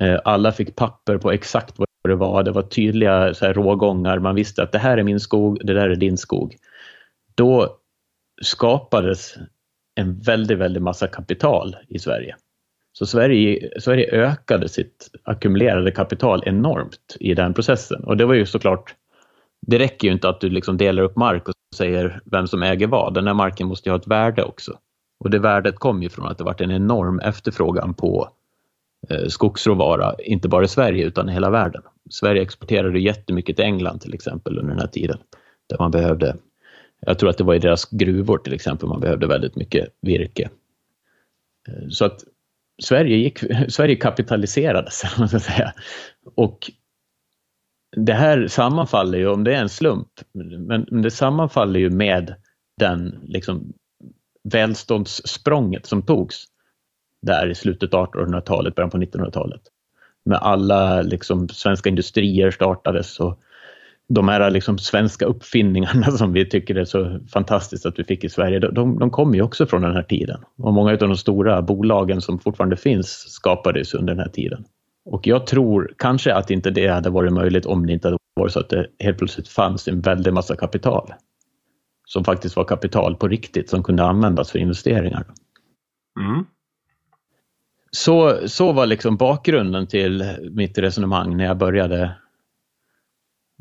eh, alla fick papper på exakt vad det var, det var tydliga så här, rågångar, man visste att det här är min skog, det där är din skog. Då skapades en väldigt, väldigt massa kapital i Sverige. Så Sverige, Sverige ökade sitt ackumulerade kapital enormt i den processen. Och det var ju såklart, det räcker ju inte att du liksom delar upp mark och säger vem som äger vad. Den här marken måste ju ha ett värde också. Och det värdet kom ju från att det varit en enorm efterfrågan på eh, skogsråvara, inte bara i Sverige utan i hela världen. Sverige exporterade jättemycket till England till exempel under den här tiden. Där man behövde, jag tror att det var i deras gruvor till exempel, man behövde väldigt mycket virke. Eh, så att Sverige, gick, Sverige kapitaliserades, man ska säga. Och det här sammanfaller ju, om det är en slump, men det sammanfaller ju med den liksom, välståndssprånget som togs där i slutet av 1800-talet, början på 1900-talet. Med alla liksom, svenska industrier startades och de här liksom svenska uppfinningarna som vi tycker är så fantastiskt att vi fick i Sverige, de, de kommer ju också från den här tiden. Och många av de stora bolagen som fortfarande finns skapades under den här tiden. Och jag tror kanske att inte det hade varit möjligt om det inte hade varit så att det helt plötsligt fanns en väldig massa kapital. Som faktiskt var kapital på riktigt som kunde användas för investeringar. Mm. Så, så var liksom bakgrunden till mitt resonemang när jag började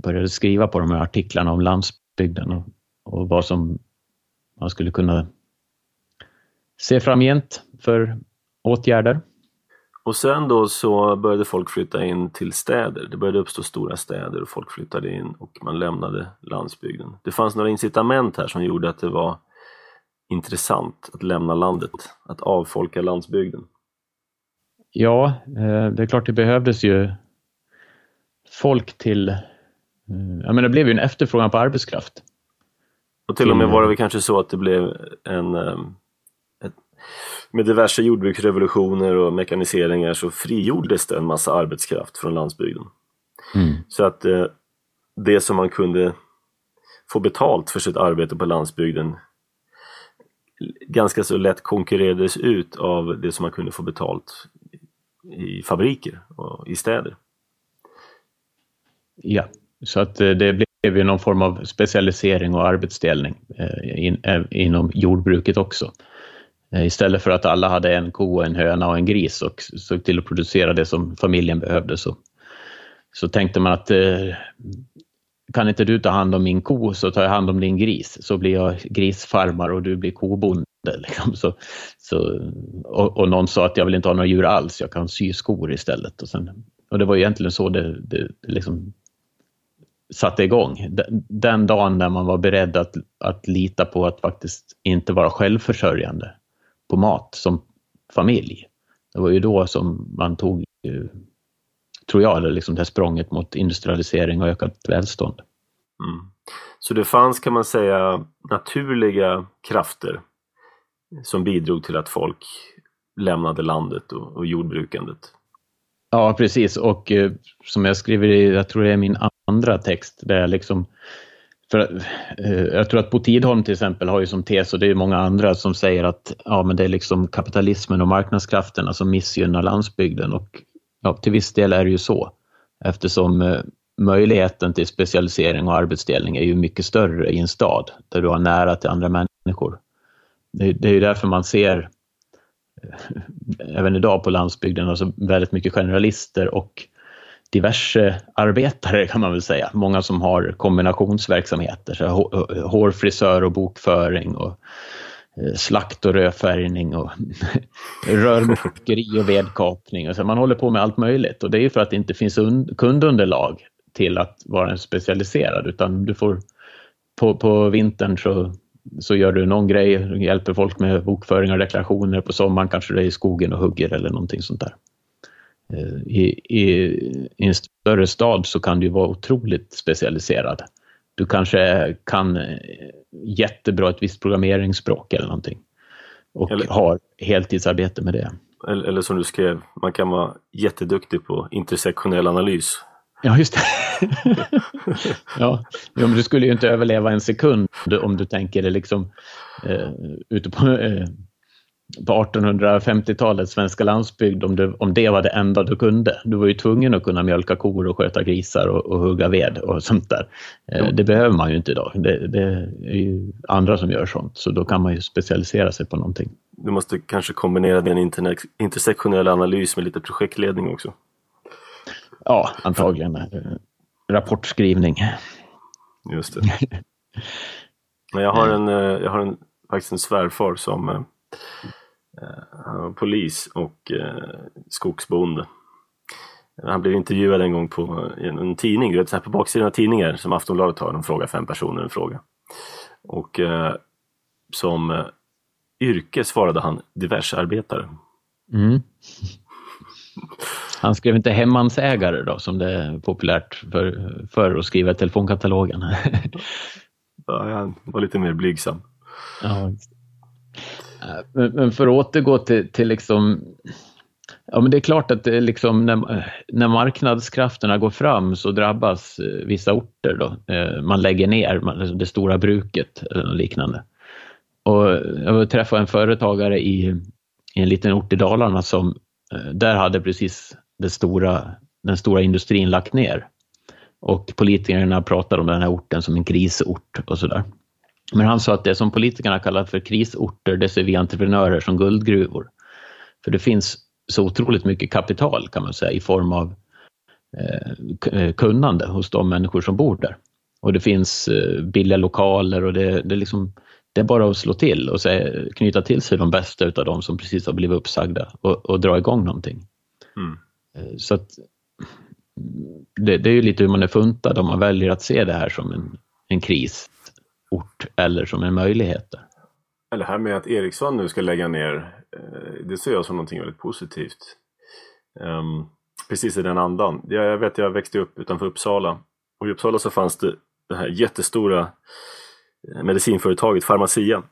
började skriva på de här artiklarna om landsbygden och, och vad som man skulle kunna se framgent för åtgärder.
Och sen då så började folk flytta in till städer. Det började uppstå stora städer och folk flyttade in och man lämnade landsbygden. Det fanns några incitament här som gjorde att det var intressant att lämna landet, att avfolka landsbygden.
Ja, eh, det är klart det behövdes ju folk till... Eh, jag menar, det blev ju en efterfrågan på arbetskraft.
Och till och med var det väl kanske så att det blev en eh, med diverse jordbruksrevolutioner och mekaniseringar så frigjordes det en massa arbetskraft från landsbygden. Mm. Så att eh, det som man kunde få betalt för sitt arbete på landsbygden ganska så lätt konkurrerades ut av det som man kunde få betalt i fabriker och i städer.
Ja, så att eh, det blev ju någon form av specialisering och arbetsdelning eh, in, eh, inom jordbruket också. Istället för att alla hade en ko, en höna och en gris och såg till att producera det som familjen behövde så, så tänkte man att kan inte du ta hand om min ko så tar jag hand om din gris så blir jag grisfarmare och du blir kobonde. Liksom. Så, så, och, och, någon sa att jag vill inte ha några djur alls, jag kan sy skor istället. Och, sen, och det var egentligen så det, det, det liksom satte igång. Den, dagen när man var beredd att, att lita på att faktiskt inte vara självförsörjande på mat som familj. Det var ju då som man tog, tror jag, liksom det här språnget mot industrialisering och ökat välstånd. Mm.
Så det fanns, kan man säga, naturliga krafter som bidrog till att folk lämnade landet och, och jordbrukandet?
Ja, precis. Och eh, som jag skriver i, jag tror det är min andra text, där jag liksom för, eh, jag tror att Bo Tidholm till exempel har ju som tes och det är många andra som säger att ja, men det är liksom kapitalismen och marknadskrafterna som missgynnar landsbygden och ja, till viss del är det ju så eftersom eh, möjligheten till specialisering och arbetsdelning är ju mycket större i en stad där du har nära till andra människor. Det, det är ju därför man ser Eh, även idag på landsbygden alltså väldigt mycket generalister och diverse arbetare kan man väl säga. Många som har kombinationsverksamheter, så hårfrisör och bokföring och eh, slakt och rödfärgning och rörmokeri och vedkapning. Och så man håller på med allt möjligt och det är för att det inte finns kundunderlag till att vara en specialiserad utan du får på, på vintern så, så gör du någon grej, hjälper folk med bokföring och deklarationer. På sommaren kanske du är i skogen och hugger eller någonting sånt där. Eh, I, i, I, en större stad så kan du vara otroligt specialiserad. Du kanske kan eh, jättebra ett visst programmeringsspråk eller någonting och eller, har heltidsarbete med det.
Eller, eller som du skrev, man kan vara jätteduktig på intersektionell analys.
Ja, just det. ja, men du skulle ju inte överleva en sekund om du tänker dig liksom eh, ute på eh, på 1850-talets svenska landsbygd om det, om det var det enda du kunde. Du var ju tvungen att kunna mjölka kor och sköta grisar och, och hugga ved och sånt där. Mm. Det behöver man ju inte idag. Det, det, är ju andra som gör sånt, så då kan man ju specialisera sig på någonting.
Du måste kanske kombinera din intersektionell analys med lite projektledning också?
Ja, antagligen. Rapportskrivning.
Just det. Men jag har en, eh, jag har en, faktiskt en svärfar som eh, han var polis och eh, skogsbonde. Han blev intervjuad en gång på en, en tidning, du vet, så här på baksidan av tidningar som Aftonbladet har, de frågar fem personer en fråga. Och eh, som eh, yrke svarade han diversarbetare. Mm.
Han skrev inte hemmansägare då, som det är populärt för, för att skriva i telefonkatalogen.
ja, han var lite mer blygsam. Ja,
men, men för att återgå till, till liksom Ja, men det är klart att liksom, när, när marknadskrafterna går fram så drabbas eh, vissa orter. Då. Eh, man lägger ner det stora bruket eller liknande. Och jag träffade en företagare i, i en liten ort i Dalarna som eh, där hade precis det stora, den stora industrin lagt ner. Och politikerna pratade om den här orten som en krisort och sådär. Men han sa att det som politikerna kallar för krisorter, det ser vi entreprenörer som guldgruvor. För det finns så otroligt mycket kapital kan man säga i form av eh, eh, kunnande hos de människor som bor där. Och det finns eh, billiga lokaler och det, det, liksom, det är bara att slå till och säga, knyta till sig de bästa utav de som precis har blivit uppsagda och, och dra igång någonting. Mm. Eh, så att det, det, är ju lite hur man är funtad om man väljer att se det här som en, en krisort eller som en möjlighet.
Det här med att Ericsson nu ska lägga ner, eh, det ser jag som någonting väldigt positivt. Um, precis i den andan. Jag vet, jag växte upp utanför Uppsala och i Uppsala så fanns det det här jättestora eh, medicinföretaget Pharmacia.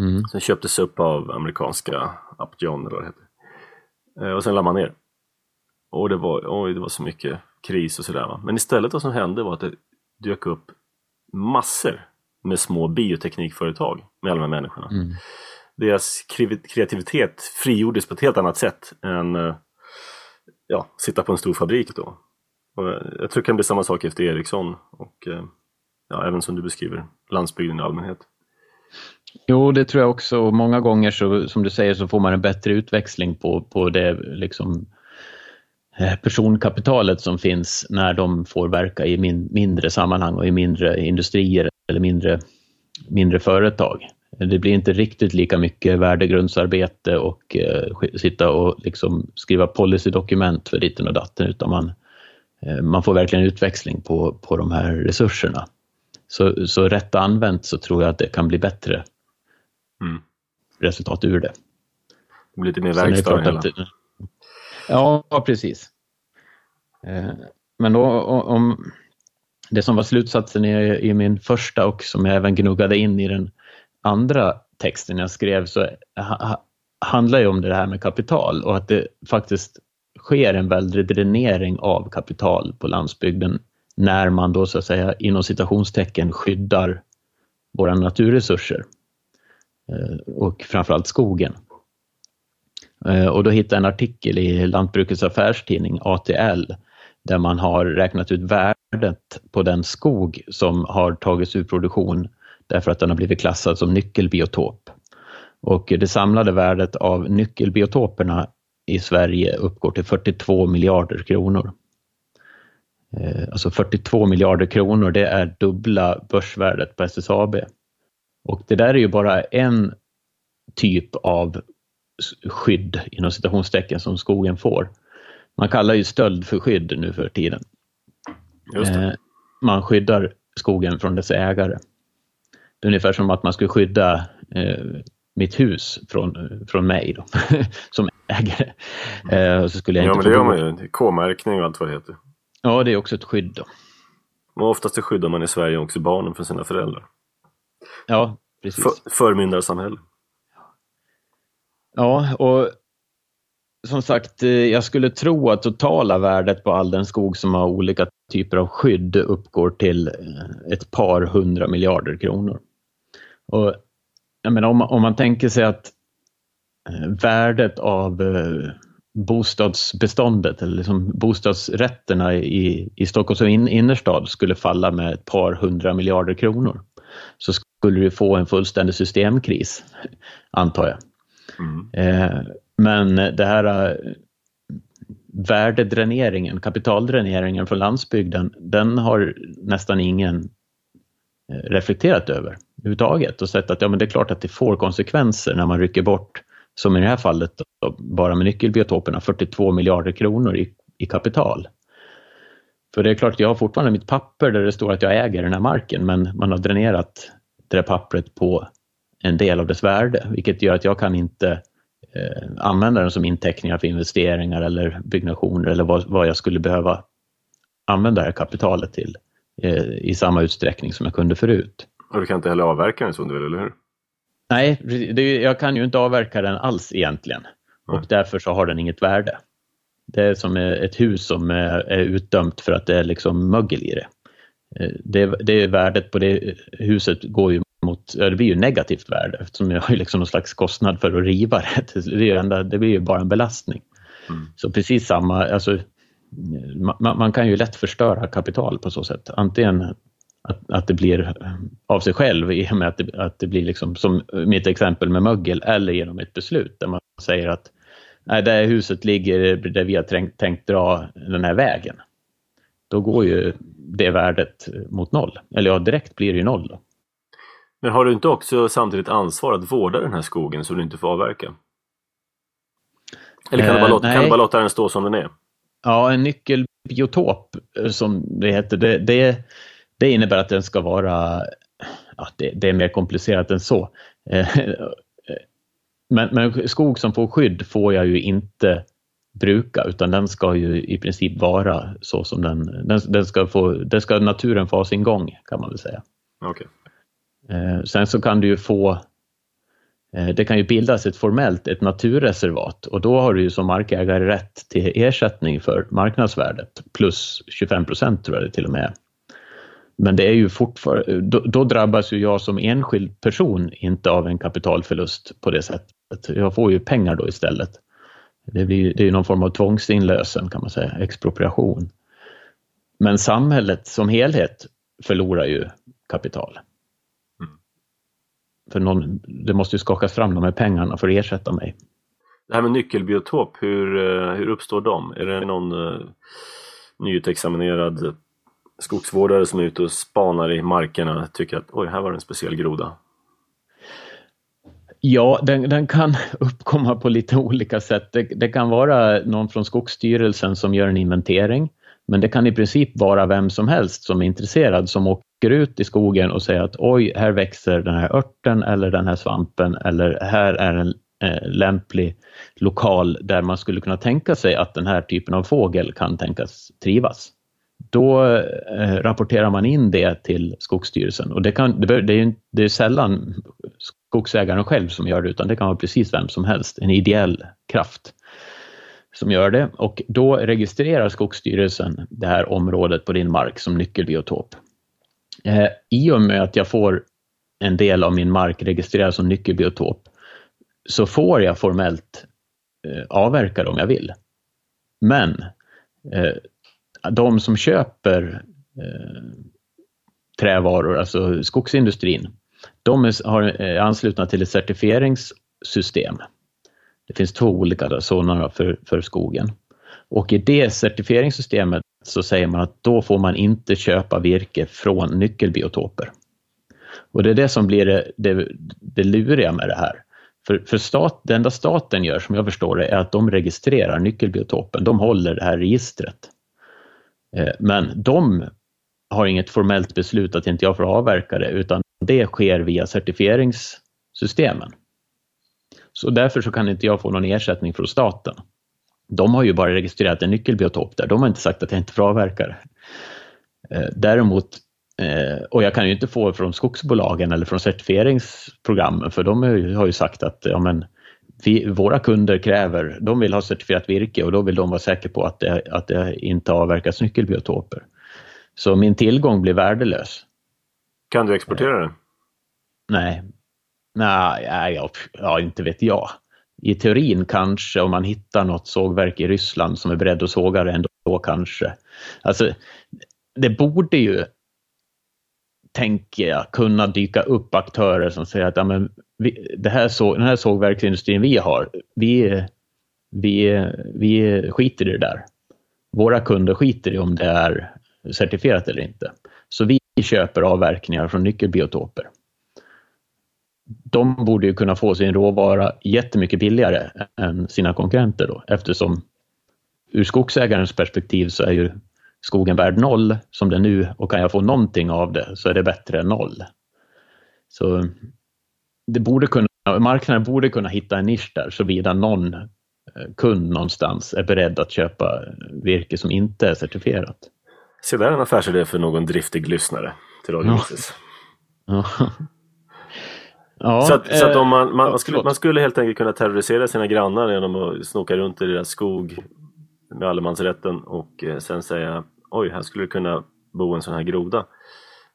Mm. Som köptes upp av amerikanska Upjohn eller vad det heter. Och sen lade man ner. Och det var, oj, det var så mycket kris och sådär. Men istället vad som hände var att det dök upp massor med små bioteknikföretag med alla de här människorna. Mm. Deras kreativitet frigjordes på ett helt annat sätt än eh, ja, sitta på en stor fabrik då. Och jag tror det kan bli samma sak efter Ericsson och eh, ja, även som du beskriver, landsbygden i allmänhet.
Jo, det tror jag också. Många gånger så, som du säger så får man en bättre utväxling på, på det liksom, eh, personkapitalet som finns när de får verka i min, mindre sammanhang och i mindre industrier eller mindre, mindre företag. Det blir inte riktigt lika mycket värdegrundsarbete och eh, sitta och liksom skriva policydokument för ditten och datten utan man, eh, man får verkligen utväxling på, på de här resurserna. Så, så rätt använt så tror jag att det kan bli bättre mm. resultat ur det.
Det blir lite mer verkstad hela. Att,
ja, precis. Eh, men då om det som var slutsatsen i, i min första och som jag även gnuggade in i den andra texten jag skrev så ha, handlar ju om det här med kapital och att det faktiskt sker en väldig dränering av kapital på landsbygden när man då så att säga inom citationstecken skyddar våra naturresurser eh, och framförallt skogen. Eh, och då hittade jag en artikel i Lantbrukets affärstidning, ATL, där man har räknat ut värdet på den skog som har tagits ur produktion därför att den har blivit klassad som nyckelbiotop. Och det samlade värdet av nyckelbiotoperna i Sverige uppgår till 42 miljarder kronor. Eh, alltså 42 miljarder kronor, det är dubbla börsvärdet på SSAB. Och det där är ju bara en typ av skydd inom citationstecken som skogen får. Man kallar ju stöld för skydd nu för tiden. Eh, man skyddar skogen från dess ägare. Det är ungefär som att man skulle skydda eh, mitt hus från, från mig då, som ägare. Eh, så skulle jag
ja,
inte
men det gör man ju. K-märkning och allt vad det heter.
Ja, det är också ett skydd. Då.
Och oftast skyddar man i Sverige också barnen från sina föräldrar.
Ja, precis.
För, förmyndarsamhälle.
Ja, och som sagt, eh, jag skulle tro att totala värdet på all den skog som har olika typer av skydd uppgår till eh, ett par hundra miljarder kronor. Och, jag menar, om, om man tänker sig att eh, värdet av bostadsbeståndet eller liksom bostadsrätterna i, i Stockholms in, innerstad skulle falla med ett par hundra miljarder kronor så skulle du få en fullständig systemkris, antar jag. Mm. Eh, men det här eh, värdedräneringen, kapitaldräneringen från landsbygden, den har nästan ingen eh, reflekterat över överhuvudtaget och sett att ja, men det är klart att det får konsekvenser när man rycker bort, som i det här fallet, då, bara med nyckelbiotoperna, 42 miljarder kronor i, i kapital. För det är klart, jag har fortfarande mitt papper där det står att jag äger den här marken, men man har dränerat det där pappret på en del av dess värde, vilket gör att jag kan inte eh, använda den som inteckningar för investeringar eller byggnationer eller vad, vad jag skulle behöva använda det här kapitalet till eh, i samma utsträckning som jag kunde förut.
Och du kan inte heller avverka den som du vill, eller hur?
Nej, det, jag kan ju inte avverka den alls egentligen Nej. och därför så har den inget värde. Det är som ett hus som är, är utdömt för att det är liksom mögel i det. Eh, det, det värdet på det huset går ju mot, det blir ju negativt värde eftersom jag har liksom någon slags kostnad för att riva det. Det, är enda, det blir ju bara en belastning. Mm. Så precis samma, alltså, man, man, kan ju lätt förstöra kapital på så sätt. Antingen att, att det blir av sig själv i och med att det, att det blir liksom som mitt exempel med mögel eller genom ett beslut där man säger att nej, det huset ligger där vi har tänkt, tänkt dra den här vägen. Då går ju det värdet mot noll. Eller ja, direkt blir det ju noll. Då.
Men har du inte också samtidigt ansvar att vårda den här skogen så du inte får avverka? Eller kan, du bara låta, kan du bara låta den stå som den är?
Ja, en nyckelbiotop som det heter, det, det, det innebär att den ska vara, ja, det, det, är mer komplicerat än så. Men, men skog som får skydd får jag ju inte bruka utan den ska ju i princip vara så som den, den, den ska få, det ska naturen få ha sin gång kan man väl säga.
Okay.
Eh, sen så kan du ju få eh, det kan ju bildas ett formellt ett naturreservat och då har du ju som markägare rätt till ersättning för marknadsvärdet plus 25 procent tror jag det till och med. Men det är ju fortfarande, då, då, drabbas ju jag som enskild person inte av en kapitalförlust på det sättet. Jag får ju pengar då istället. Det, blir, det är ju någon form av tvångsinlösen kan man säga, expropriation. Men samhället som helhet förlorar ju kapital. För någon, det måste ju skakas fram de här pengarna för att ersätta mig.
Det här med nyckelbiotop, hur, eh, hur uppstår de? Är det någon uh, nyutexaminerad skogsvårdare som är ute och spanar i markerna tycker att oj, här var det en speciell groda?
Ja, den, den, kan uppkomma på lite olika sätt. Det, det, kan vara någon från Skogsstyrelsen som gör en inventering, men det kan i princip vara vem som helst som är intresserad som åker ut i skogen och säger att oj, här växer den här örten eller den här svampen eller här är en eh, lämplig lokal där man skulle kunna tänka sig att den här typen av fågel kan tänkas trivas. Då eh, rapporterar man in det till Skogsstyrelsen och det, kan, det, det är, det är sällan skogsägaren själv som gör det, utan det kan vara precis vem som helst, en ideell kraft som gör det. Och då registrerar Skogsstyrelsen det här området på din mark som nyckelbiotop. Eh, I och med att jag får en del av min mark registrerad som nyckelbiotop så får jag formellt eh, avverka det om jag vill. Men eh, de som köper eh, trävaror, alltså skogsindustrin, de är, är eh, anslutna till ett certifieringssystem. Det finns två olika sådana för, för skogen. Och i det certifieringssystemet så säger man att då får man inte köpa virke från nyckelbiotoper. Och det är det som blir det, det, det luriga med det här. För, för stat, det enda staten gör, som jag förstår det, är att de registrerar nyckelbiotopen. De håller det här registret. Eh, men de har inget formellt beslut att inte jag får avverka det, utan det sker via certifieringssystemen. Så därför så kan inte jag få någon ersättning från staten. De har ju bara registrerat en nyckelbiotop där, de har inte sagt att jag inte får avverka. Eh, däremot, eh, och jag kan ju inte få från skogsbolagen eller från certifieringsprogrammen för de har ju sagt att ja, men, vi, våra kunder kräver, de vill ha certifierat virke och då vill de vara säkra på att det, att det inte avverkas nyckelbiotoper. Så min tillgång blir värdelös.
Kan du exportera den?
Nej, nej, ja, ja, inte vet jag. I teorin kanske om man hittar något sågverk i Ryssland som är beredd att såga det ändå då kanske. Alltså, det borde ju, tänker jag, kunna dyka upp aktörer som säger att ja, men vi, det här så, den här sågverksindustrin vi har, vi, vi, vi skiter i det där. Våra kunder skiter i om det är certifierat eller inte. Så vi köper avverkningar från nyckelbiotoper. De borde ju kunna få sin råvara jättemycket billigare än sina konkurrenter då eftersom ur skogsägarens perspektiv så är ju skogen värd noll som det är nu och kan jag få någonting av det så är det bättre än noll. Så det borde kunna, marknaden borde kunna hitta en nisch där såvida någon eh, kund någonstans är beredd att köpa virke som inte är certifierat.
Se där en affärsidé för någon driftig lyssnare till Radio ja. ja. Så, att, så att man, man, man, skulle, man skulle helt enkelt kunna terrorisera sina grannar genom att snoka runt i deras skog med allemansrätten och eh, sen säga oj, här skulle det kunna bo en sån här groda.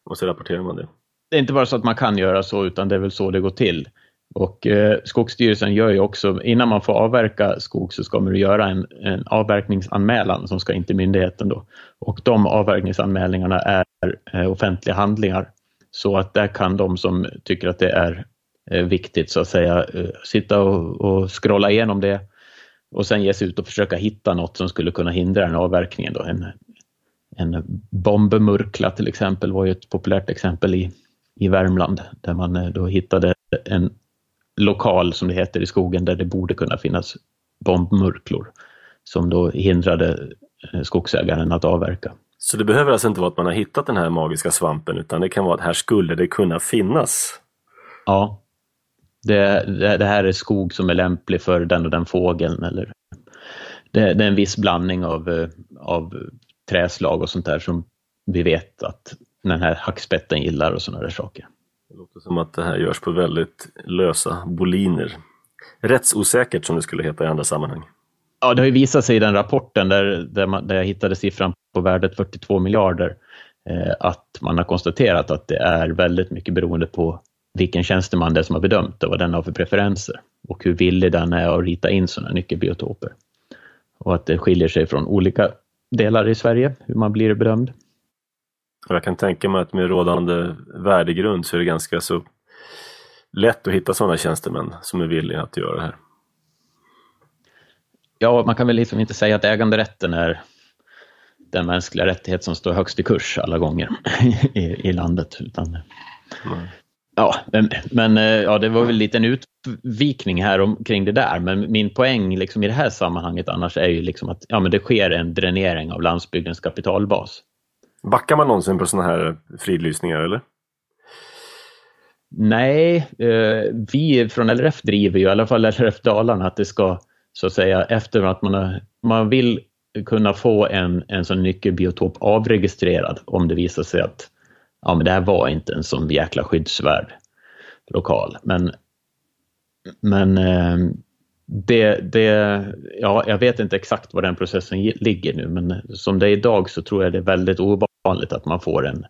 Och så rapporterar man det.
Det är inte bara så att man kan göra så utan det är väl så det går till. Och eh, Skogsstyrelsen gör ju också, innan man får avverka skog så ska man göra en, en avverkningsanmälan som ska in till myndigheten då. Och de avverkningsanmälningarna är eh, offentliga handlingar. Så att där kan de som tycker att det är eh, viktigt så att säga eh, sitta och, och scrolla igenom det och sen ge sig ut och försöka hitta något som skulle kunna hindra den avverkningen. Då. En, en bombmurkla till exempel var ju ett populärt exempel i, i Värmland där man eh, då hittade en lokal som det heter i skogen där det borde kunna finnas bombmurklor som då hindrade skogsägaren att avverka.
Så det behöver alltså inte vara att man har hittat den här magiska svampen utan det kan vara att här skulle det kunna finnas?
Ja. Det, det, det här är skog som är lämplig för den och den fågeln eller det, det är en viss blandning av, eh, av träslag och sånt där som vi vet att den här hackspetten gillar och sådana där saker.
Det låter som att det här görs på väldigt lösa boliner. Rättsosäkert som det skulle heta i andra sammanhang.
Ja, det har ju visat sig i den rapporten där, där, man, där jag hittade siffran på värdet 42 miljarder eh, att man har konstaterat att det är väldigt mycket beroende på vilken tjänsteman det är som har bedömt och vad den har för preferenser och hur villig den är att rita in sådana nyckelbiotoper. Och att det skiljer sig från olika delar i Sverige, hur man blir bedömd.
Jag kan tänka mig att med rådande värdegrund så är det ganska så lätt att hitta sådana tjänstemän som är villiga att göra det här.
Ja, man kan väl liksom inte säga att äganderätten är den mänskliga rättighet som står högst i kurs alla gånger i, i landet. Utan, mm. Ja, men, men, eh, ja, det var väl lite en utvikning här om, kring det där, men min poäng liksom i det här sammanhanget annars är ju liksom att ja, men det sker en dränering av landsbygdens kapitalbas.
Backar man någonsin på sådana här fridlysningar eller?
Nej, eh, vi från LRF driver ju, i alla fall LRF Dalarna, att det ska så att säga efter att man, har, man vill kunna få en, en sån nyckelbiotop avregistrerad om det visar sig att ja, men det här var inte en sån jäkla skyddsvärd lokal. Men, men ehm, det, det, ja, jag vet inte exakt var den processen ligger nu, men som det är idag så tror jag det är väldigt ovanligt att man får en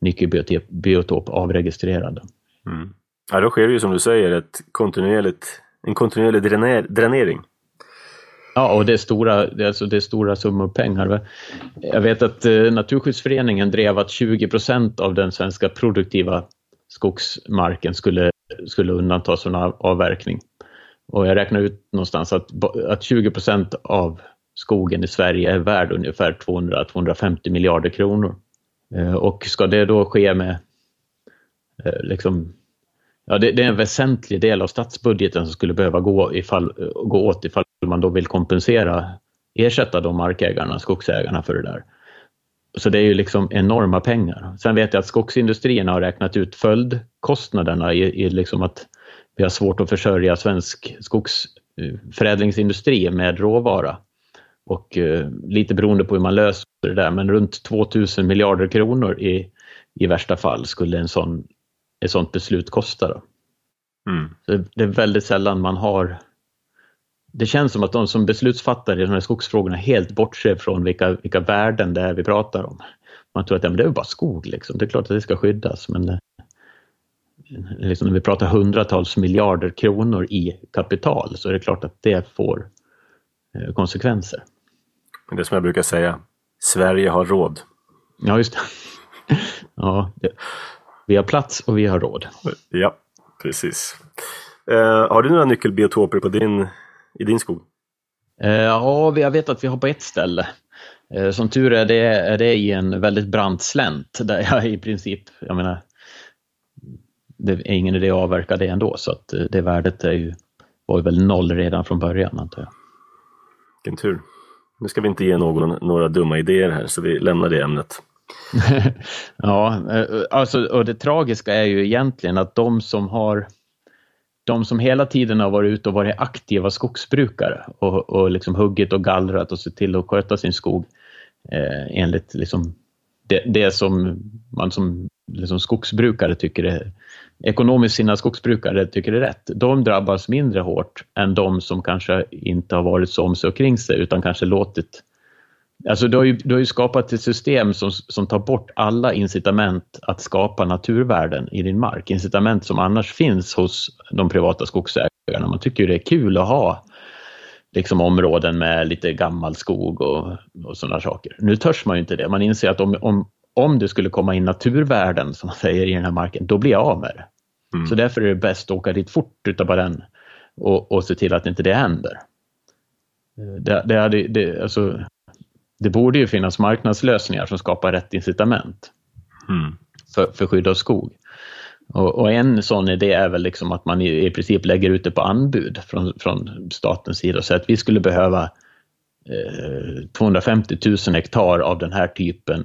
nyckelbiotop avregistrerad.
Mm. Ja, då sker det ju som du säger ett kontinuerligt, en kontinuerlig dräner, dränering.
Ja, och det är stora, det är alltså, det är stora summor pengar. Jag vet att eh, Naturskyddsföreningen drev att 20 procent av den svenska produktiva skogsmarken skulle, skulle undantas från avverkning. Och jag räknar ut någonstans att, att 20 procent av skogen i Sverige är värd ungefär 200-250 miljarder kronor. Eh, och ska det då ske med eh, liksom, ja, det, det, är en väsentlig del av statsbudgeten som skulle behöva gå, ifall, gå åt ifall man då vill kompensera, ersätta de markägarna, skogsägarna för det där. Så det är ju liksom enorma pengar. Sen vet jag att skogsindustrierna har räknat ut följdkostnaderna i, i liksom att vi har svårt att försörja svensk skogsförädlingsindustri med råvara. Och eh, lite beroende på hur man löser det där, men runt 2000 miljarder kronor i, i värsta fall skulle en sån, ett sånt beslut kosta. Då. Mm. Så det är väldigt sällan man har det känns som att de som beslutsfattare i de här skogsfrågorna helt bortser från vilka, vilka värden det är vi pratar om. Man tror att ja, men det är bara skog, liksom. det är klart att det ska skyddas. Men eh, liksom när vi pratar hundratals miljarder kronor i kapital så är det klart att det får eh, konsekvenser.
Det som jag brukar säga, Sverige har råd.
Ja, just det. Ja, det. vi har plats och vi har råd.
Ja, precis. Uh, har du några nyckelbiotoper på din i din skog?
Eh, ja, jag vet att vi har på ett ställe. Eh, som tur är det, är det i en väldigt brant slänt där jag i princip, jag menar, det är ingen idé att avverka det ändå så att eh, det värdet är ju, var ju väl noll redan från början antar jag.
Vilken tur. Nu ska vi inte ge någon några dumma idéer här så vi lämnar det ämnet.
ja, alltså, och det tragiska är ju egentligen att de som har de som hela tiden har varit ute och varit aktiva skogsbrukare och, och liksom huggit och gallrat och sett till att sköta sin skog eh, enligt liksom det, det, som man som liksom skogsbrukare tycker är ekonomiskt sina skogsbrukare tycker är rätt. De drabbas mindre hårt än de som kanske inte har varit så om sig och kring sig utan kanske låtit Alltså du har ju, du har ju skapat ett system som, som tar bort alla incitament att skapa naturvärden i din mark. Incitament som annars finns hos de privata skogsägarna. Man tycker det är kul att ha liksom områden med lite gammal skog och, och sådana saker. Nu törs man ju inte det. Man inser att om, om, om det skulle komma in naturvärden, som man säger, i den här marken, då blir jag av med det. Mm. Så därför är det bäst att åka dit fort utav den och, och se till att inte det händer. Det, det, hade, det, alltså, det borde ju finnas marknadslösningar som skapar rätt incitament mm. för, för skydd av skog. Och, och, en sån idé är väl liksom att man i, i princip lägger ut det på anbud från, från statens sida och säger att vi skulle behöva eh, 250 000 hektar av den här typen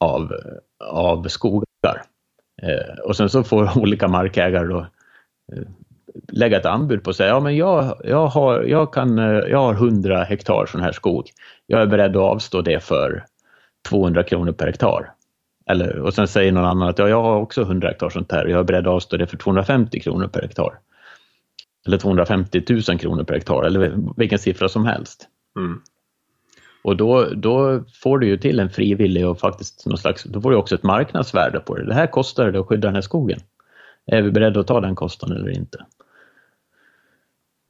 av, av skogar. Eh, och sen så får olika markägare då eh, lägga ett anbud på sig. Ja, men jag, jag, har, jag, kan, eh, jag har 100 hektar sån här skog. Jag är beredd att avstå det för 200 kronor per hektar. Eller, och sen säger någon annan att ja, jag har också 100 hektar sånt här och jag är beredd att avstå det för 250 kronor per hektar. Eller 250 000 kronor per hektar eller vilken siffra som helst. Mm. Och då, då får du ju till en frivillig och faktiskt någon slags, då får du också ett marknadsvärde på det. Det här kostar det att skydda den här skogen. Är vi beredda att ta den kostnaden eller inte?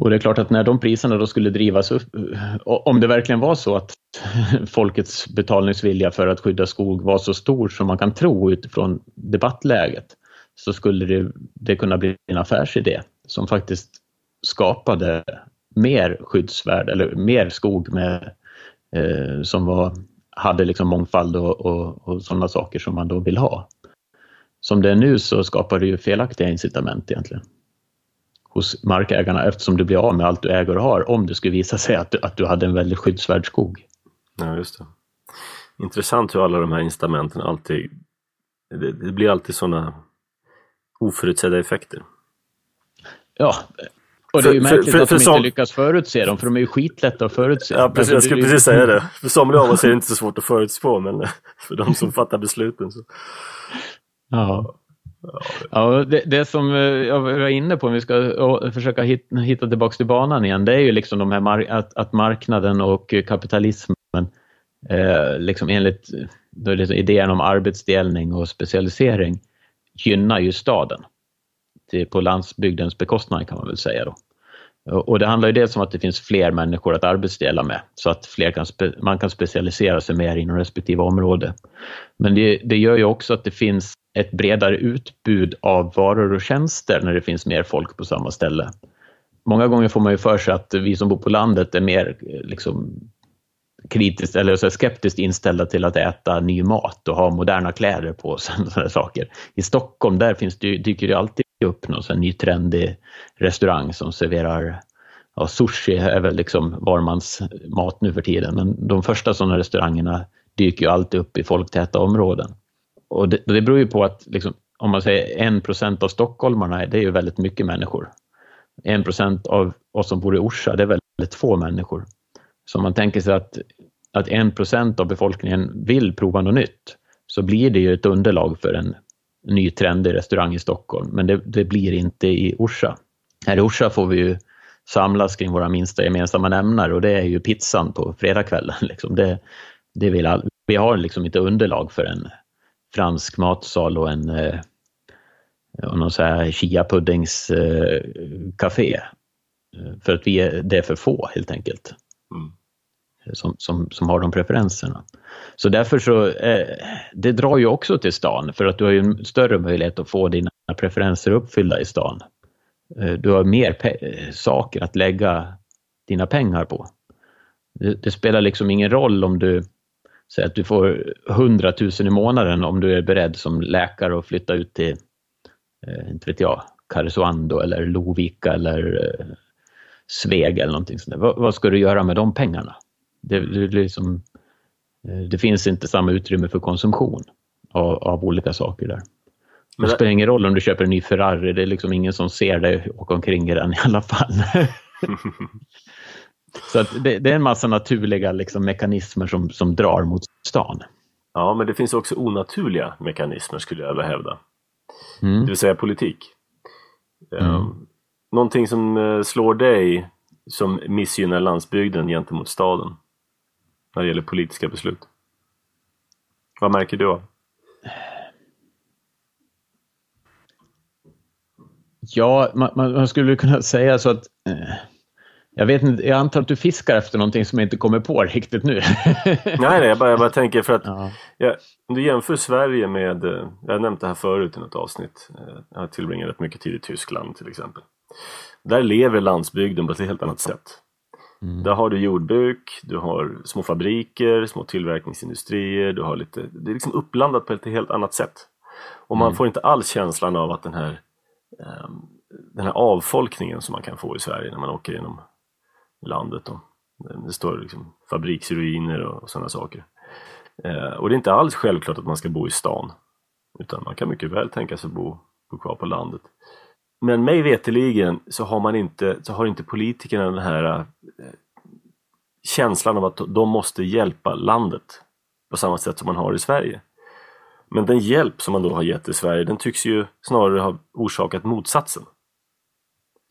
Och det är klart att när de priserna då skulle drivas upp, eh, om det verkligen var så att folkets betalningsvilja för att skydda skog var så stor som man kan tro utifrån debattläget, så skulle det, det kunna bli en affärsidé som faktiskt skapade mer skyddsvärd eller mer skog med, eh, som var, hade liksom mångfald och, och, och sådana saker som man då vill ha. Som det är nu så skapar det ju felaktiga incitament egentligen hos markägarna eftersom du blir av med allt du äger och har om det skulle visa sig att du, att du hade en väldigt skyddsvärd skog.
Ja, just det. Intressant hur alla de här incitamenten alltid, det, det blir alltid sådana oförutsedda effekter.
Ja, och det är ju märkligt för, för, för, att de som... inte lyckas förutse dem, för de är ju skitlätta att förutse.
Ja, precis, jag skulle precis säga det. För somliga av oss är det inte så svårt att förutspå, men för de som fattar besluten så...
Ja. Ja, det, det, som eh, jag var inne på, om vi ska försöka hitta, hitta tillbaka till banan igen, det är ju liksom de här att, att marknaden och kapitalismen, eh, liksom enligt då liksom idén om arbetsdelning och specialisering, gynnar ju staden till, på landsbygdens bekostnad kan man väl säga då. Och det handlar ju dels om att det finns fler människor att arbetsdela med så att fler kan man kan specialisera sig mer inom respektive område. Men det, det gör ju också att det finns ett bredare utbud av varor och tjänster när det finns mer folk på samma ställe. Många gånger får man ju för sig att vi som bor på landet är mer liksom, kritiskt eller så skeptiskt inställda till att äta ny mat och ha moderna kläder på sig. Sådana saker. I Stockholm där finns det, dyker det alltid upp någon sån ny trendig restaurang som serverar ja, sushi är väl liksom varmans mat nu för tiden, men de första sådana restaurangerna dyker ju alltid upp i folktäta områden. Och det, det beror ju på att liksom, om man säger en procent av stockholmarna, det är ju väldigt mycket människor. En procent av oss som bor i Orsa, det är väldigt få människor. Så om man tänker sig att, att en procent av befolkningen vill prova något nytt, så blir det ju ett underlag för en ny trendig restaurang i Stockholm, men det, det, blir inte i Orsa. Här i Orsa får vi ju samlas kring våra minsta gemensamma nämnare och det är ju pizzan på fredagskvällen. Liksom. Det, det vill all, vi har liksom inte underlag för en fransk matsal och en eh, och någon så här chia-puddingscafé. Eh, för att vi är, det är för få helt enkelt. Mm. Som, som, som har de preferenserna. Så därför så, eh, det drar ju också till stan för att du har ju en större möjlighet att få dina preferenser uppfyllda i stan. Eh, du har mer saker att lägga dina pengar på. Det, det, spelar liksom ingen roll om du säger att du får 100 000 i månaden om du är beredd som läkare att flytta ut till, eh, inte vet jag, Karesuando eller Lovika eller eh, Sveg eller någonting sånt vad, vad, ska du göra med de pengarna? Det, det, liksom, eh, det finns inte samma utrymme för konsumtion av, av olika saker där. Men det spelar ingen roll om du köper en ny Ferrari, det är liksom ingen som ser dig åka omkring i den i alla fall. Så att det, det, är en massa naturliga liksom, mekanismer som, som drar mot stan.
Ja, men det finns också onaturliga mekanismer skulle jag vilja hävda. Mm. Det vill säga politik. Mm. Um, någonting som uh, slår dig som missgynnar landsbygden gentemot staden när det gäller politiska beslut? Vad märker du av?
Ja, man, man, skulle kunna säga så att eh, jag, vet inte, jag antar att du fiskar efter någonting som jag inte kommer på riktigt nu.
nej, nej, jag bara, jag bara tänker för att ja. jag, om du jämför Sverige med, eh, jag har nämnt det här förut i något avsnitt, eh, jag har tillbringat rätt mycket tid i Tyskland till exempel. Där lever landsbygden på ett helt annat sätt. Mm. Där har du jordbruk, du har små fabriker, små tillverkningsindustrier, du har lite, det är liksom uppblandat på ett helt annat sätt. Och man mm. får inte alls känslan av att den här, um, den här avfolkningen som man kan få i Sverige när man åker genom landet. Då. Det står liksom fabriksruiner och sådana saker. Eh, och det är inte alls självklart att man ska bo i stan. Utan man kan mycket väl tänka sig bo, bo kvar på landet. Men mig veteligen så har man inte, så har inte politikerna den här eh, känslan av att de måste hjälpa landet på samma sätt som man har i Sverige. Men den hjälp som man då har gett i Sverige den tycks ju snarare ha orsakat motsatsen.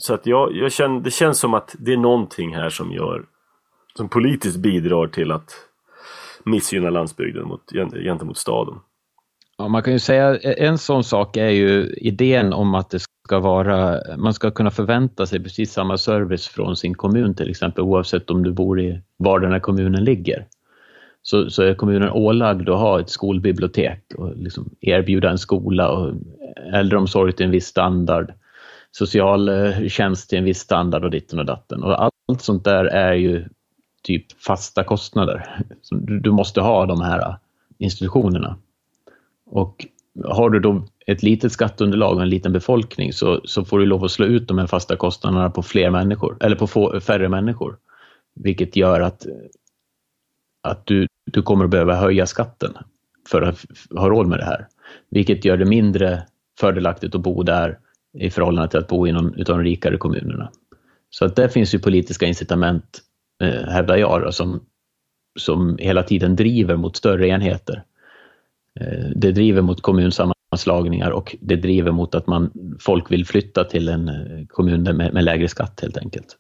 Så att jag, jag känner, det känns som att det är någonting här som gör som politiskt bidrar till att missgynna landsbygden mot, gentemot staden.
Ja, man kan ju säga eh, en sån sak är ju idén om att det ska vara, man ska kunna förvänta sig precis samma service från sin kommun till exempel oavsett om du bor i var den här kommunen ligger. Så, så är kommunen ålagd att ha ett skolbibliotek och liksom erbjuda en skola och äldreomsorg till en viss standard, socialtjänst eh, till en viss standard och ditten och datten. Och allt sånt där är ju typ fasta kostnader. Du måste ha de här eh, institutionerna. Och har du då ett litet skatteunderlag och en liten befolkning så, så får du lov att slå ut de här fasta kostnaderna på fler människor, eller på få, färre människor. Vilket gör att, att du, du kommer att behöva höja skatten för att ha råd med det här. Vilket gör det mindre fördelaktigt att bo där i förhållande till att bo i någon av de rikare kommunerna. Så att där finns ju politiska incitament, eh, hävdar jag, då, som, som hela tiden driver mot större enheter. Eh, det driver mot kommunsammanslagningar och det driver mot att man, folk vill flytta till en eh, kommun med, med lägre skatt helt enkelt.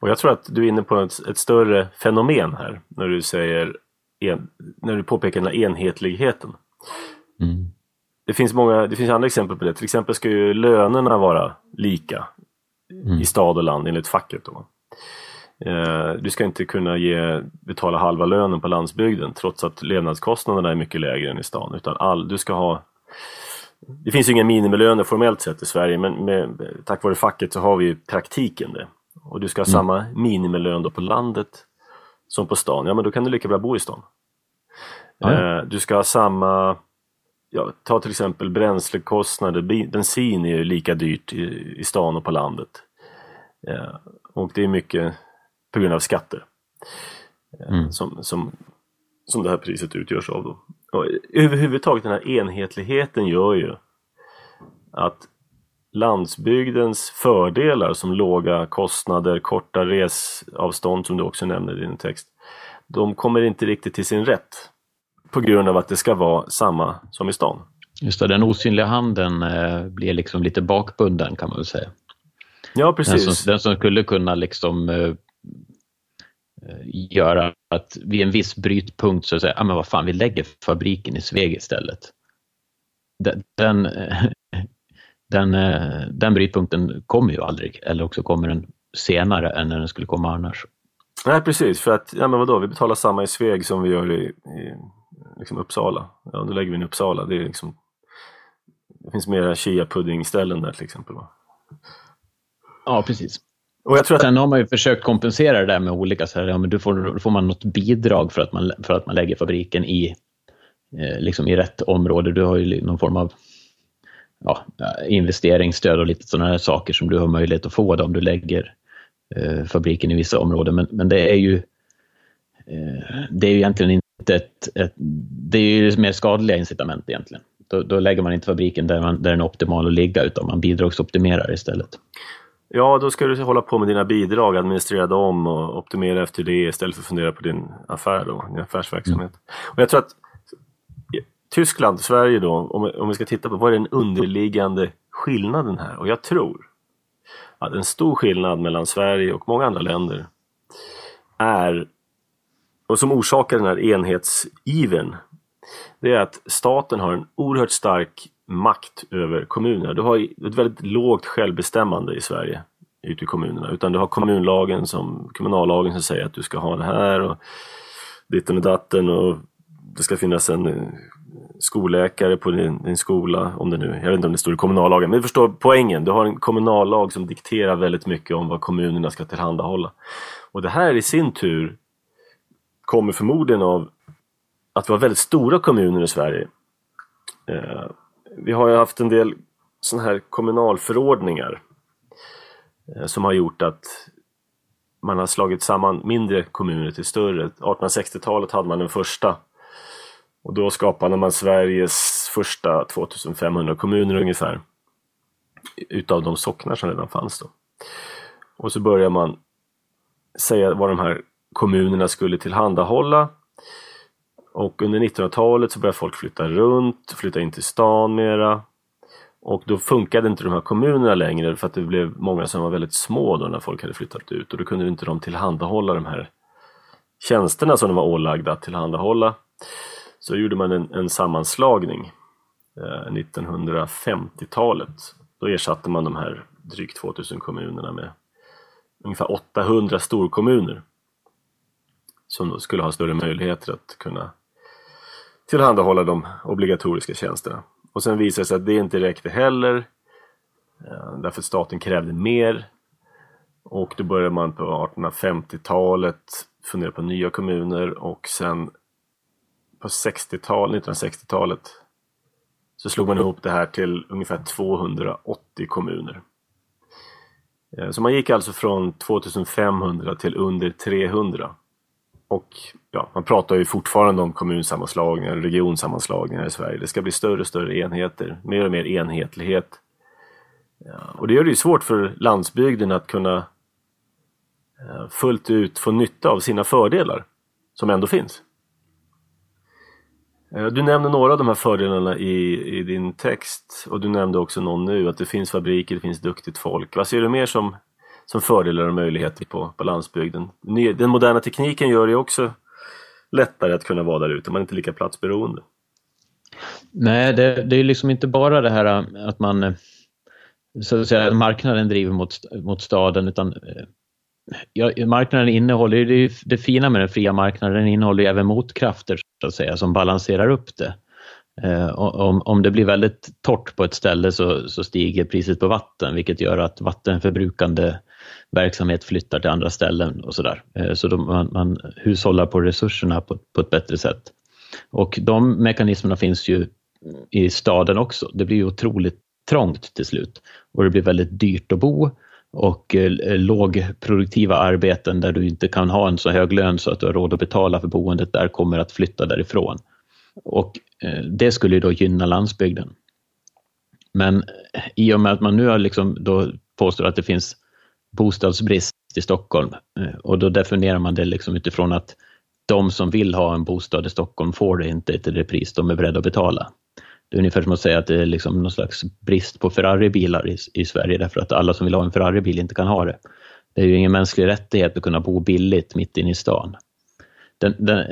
Och jag tror att du är inne på ett, ett större fenomen här när du säger en, när du påpekar den här enhetligheten. Mm. Det finns många, det finns andra exempel på det. Till exempel ska ju lönerna vara lika mm. i stad och land enligt facket. Då. Eh, du ska inte kunna ge, betala halva lönen på landsbygden trots att levnadskostnaderna är mycket lägre än i stan. Utan all, du ska ha det finns inga minimilöner formellt sett i Sverige men med, tack vare facket så har vi praktiken det. Och du ska ha mm. samma minimilön på landet som på stan. Ja men då kan du lika bra bo i stan. Mm. du ska ha samma, ja, ta till exempel bränslekostnader, bensin är ju lika dyrt i, i stan och på landet. Eh, och det är mycket på grund av skatter. Eh, mm. Som, som, som det här priset utgörs av. Då. Och överhuvudtaget den här enhetligheten gör ju att landsbygdens fördelar som låga kostnader, korta resavstånd som du också nämner i din text, de kommer inte riktigt till sin rätt på grund av att det ska vara samma som i stan.
Just det, den osynliga handen eh, blir liksom lite bakbunden kan man väl säga.
Ja, precis.
Den som, den som skulle kunna liksom eh, göra att vid en viss brytpunkt så säger ah, men vad fan, vi lägger fabriken i Sveg istället. Den, den, den, eh, den brytpunkten kommer ju aldrig, eller också kommer den senare än när den skulle komma annars.
Nej precis, för att ja, men vadå, vi betalar samma i Sveg som vi gör i, i liksom Uppsala. Ja, då lägger vi in Uppsala. Det, är liksom, det finns mera chia-puddingställen där till exempel. Va?
Ja, precis. Och jag tror att... Sen har man ju försökt kompensera det där med olika, så här, ja, men då får, då får man något bidrag för att man, för att man lägger fabriken i, eh, liksom i rätt område. Du har ju någon form av ja, investeringsstöd och lite sådana här saker som du har möjlighet att få då, om du lägger eh, fabriken i vissa områden. Men, men det är ju eh, det är ju egentligen ett, ett, det är ju mer skadliga incitament egentligen. Då, då lägger man inte fabriken där, man, där den är optimal att ligga utan man bidragsoptimerar istället.
Ja, då ska du hålla på med dina bidrag, administrera dem och optimera efter det istället för att fundera på din affär då, din affärsverksamhet. Mm. Och jag tror att Tyskland, Sverige då, om, om vi ska titta på vad är den underliggande skillnaden här? Och jag tror att en stor skillnad mellan Sverige och många andra länder är, och som orsakar den här enhetsiven, det är att staten har en oerhört stark makt över kommunerna. Du har ett väldigt lågt självbestämmande i Sverige ute i kommunerna utan du har kommunlagen som, kommunallagen som säger att du ska ha det här och ditten och datten och det ska finnas en eh, skolläkare på din, din, skola, om det nu, jag vet inte om det står i kommunallagen, men du förstår poängen. Du har en kommunallag som dikterar väldigt mycket om vad kommunerna ska tillhandahålla. Och det här i sin tur kommer förmodligen av att vi har väldigt stora kommuner i Sverige. Eh, vi har ju haft en del sådana här kommunalförordningar eh, som har gjort att man har slagit samman mindre kommuner till större. 1860-talet hade man den första och då skapade man Sveriges första 2500 kommuner ungefär utav de socknar som redan fanns då. Och så börjar man säga vad de här kommunerna skulle tillhandahålla och under 1900-talet så började folk flytta runt, flytta in till stan mera. Och då funkade inte de här kommunerna längre för att det blev många som var väldigt små då när folk hade flyttat ut och då kunde inte de tillhandahålla de här tjänsterna som de var ålagda att tillhandahålla. Så gjorde man en, en sammanslagning eh, 1950-talet. Då ersatte man de här drygt 2000 kommunerna med ungefär 800 storkommuner som då skulle ha större möjligheter att kunna tillhandahålla de obligatoriska tjänsterna. Och sen visade det sig att det inte räckte heller eh, därför att staten krävde mer. Och då började man på 1850-talet fundera på nya kommuner och sen på 60-talet, 1960-talet så slog man ihop det här till ungefär 280 kommuner. Eh, så man gick alltså från 2500 till under 300. Och ja, man pratar ju fortfarande om kommunsammanslagningar, regionsammanslagningar i Sverige. Det ska bli större och större enheter, mer och mer enhetlighet. Ja, och det gör det ju svårt för landsbygden att kunna eh, fullt ut få nytta av sina fördelar som ändå finns. Eh, du nämner några av de här fördelarna i, i din text och du nämnde också någon nu, att det finns fabriker, det finns duktigt folk. Vad ser du mer som som fördelar och möjligheter på, på landsbygden. Den moderna tekniken gör det också lättare att kunna vara där ute, man är inte lika platsberoende.
Nej, det, det är liksom inte bara det här äh, att man äh, så att säga, marknaden driver mot, mot staden utan äh, ja, marknaden innehåller, det, det fina med den fria marknaden, den innehåller även motkrafter så att säga som balanserar upp det. Eh, om, om det blir väldigt torrt på ett ställe så, så stiger priset på vatten vilket gör att vattenförbrukande verksamhet flyttar till andra ställen och sådär. Eh, så de, man, man hushållar på resurserna på, på ett bättre sätt. Och de mekanismerna finns ju i staden också. Det blir otroligt trångt till slut och det blir väldigt dyrt att bo och eh, lågproduktiva arbeten där du inte kan ha en så hög lön så att du har råd att betala för boendet där kommer att flytta därifrån. Och eh, det skulle ju då gynna landsbygden. Men eh, i och med att man nu har liksom då påstår att det finns bostadsbrist i Stockholm eh, och då definierar man det liksom utifrån att de som vill ha en bostad i Stockholm får det inte till det pris de är beredda att betala. Det är ungefär som att säga att det är liksom någon slags brist på Ferraribilar i, i Sverige därför att alla som vill ha en Ferraribil inte kan ha det. Det är ju ingen mänsklig rättighet att kunna bo billigt mitt inne i stan. Den, den,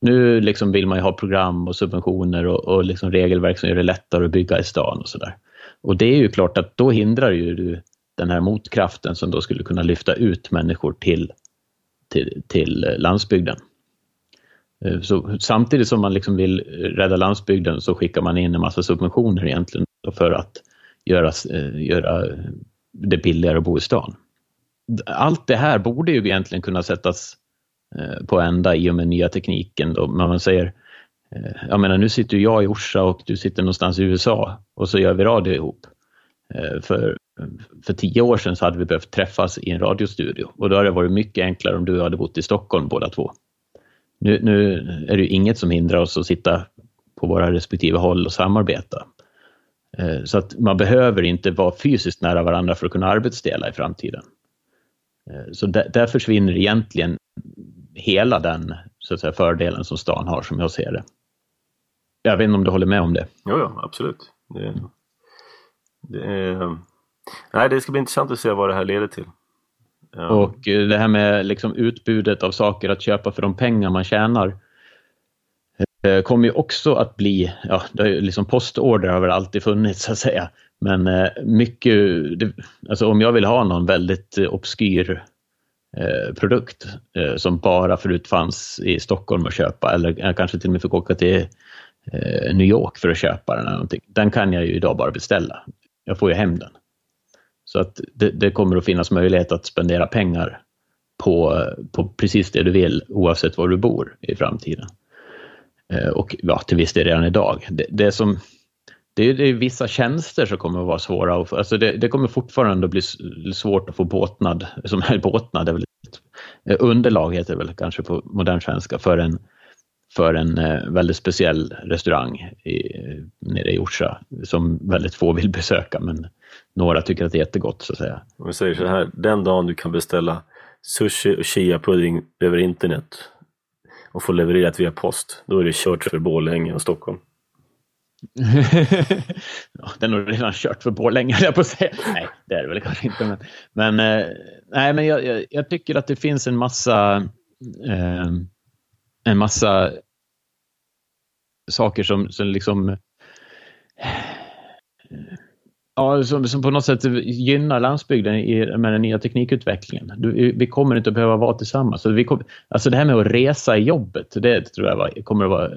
nu liksom vill man ju ha program och subventioner och, och liksom regelverk som gör det lättare att bygga i stan och sådär. Och det är ju klart att då hindrar ju du den här motkraften som då skulle kunna lyfta ut människor till, till, till landsbygden. Eh, så samtidigt som man liksom vill rädda landsbygden så skickar man in en massa subventioner egentligen för att göra, eh, göra det billigare att bo i stan. Allt det här borde ju egentligen kunna sättas Eh, på ända i och med nya tekniken. Då. Men man säger, eh, jag menar nu sitter jag i Orsa och du sitter någonstans i USA och så gör vi radio ihop. Eh, för för tio år sedan så hade vi behövt träffas i en radiostudio och då hade det varit mycket enklare om du hade bott i Stockholm båda två. Nu, nu är det inget som hindrar oss att sitta på våra respektive håll och samarbeta. Så att man behöver inte vara fysiskt nära varandra för att kunna arbetsdela i framtiden. Så där, där försvinner egentligen hela den så att säga, fördelen som stan har som jag ser det. Jag vet inte om du håller med om det?
Jo, ja, absolut. Det, det är Nej, det ska bli intressant att se vad det här leder till.
Ja. Och eh, det här med liksom utbudet av saker att köpa för de pengar man tjänar eh, kommer ju också att bli, ja, det är liksom postorder har väl alltid funnits så att säga. Men eh, mycket, alltså om jag vill ha någon väldigt obskyr Eh, produkt eh, som bara förut fanns i Stockholm att köpa eller eh, kanske till och med fick åka till New York för att köpa den. Eller någonting. Den kan jag ju idag bara beställa. Jag får ju hem den. Så att det, det, kommer att finnas möjlighet att spendera pengar på, på precis det du vill oavsett var du bor i framtiden. Eh, och ja, till viss del redan idag. Det, det, som, det är, det är vissa tjänster som kommer att vara svåra att få, alltså det, det kommer fortfarande att bli svårt att få båtnad, som är båtnad, är väl ett, eh, underlag heter det väl kanske på modern svenska, för en, för en eh, väldigt speciell restaurang i, nere i Orsa som väldigt få vill besöka men några tycker att det är jättegott så att säga.
Om vi säger så här, den dagen du kan beställa sushi och chia-pudding över internet och få levererat via post, då är det kört för Borlänge och Stockholm.
ja, den har redan kört för Borlänge, jag på att säga. Nej, det är det väl kanske inte. Men, men, eh, nej, men jag, jag, jag, tycker att det finns en massa eh, en massa saker som, som liksom eh, Ja, som, som på något sätt gynnar landsbygden i, med den nya teknikutvecklingen. Du, vi kommer inte att behöva vara tillsammans. Så vi kom, alltså det här med att resa i jobbet, det tror jag var, kommer att vara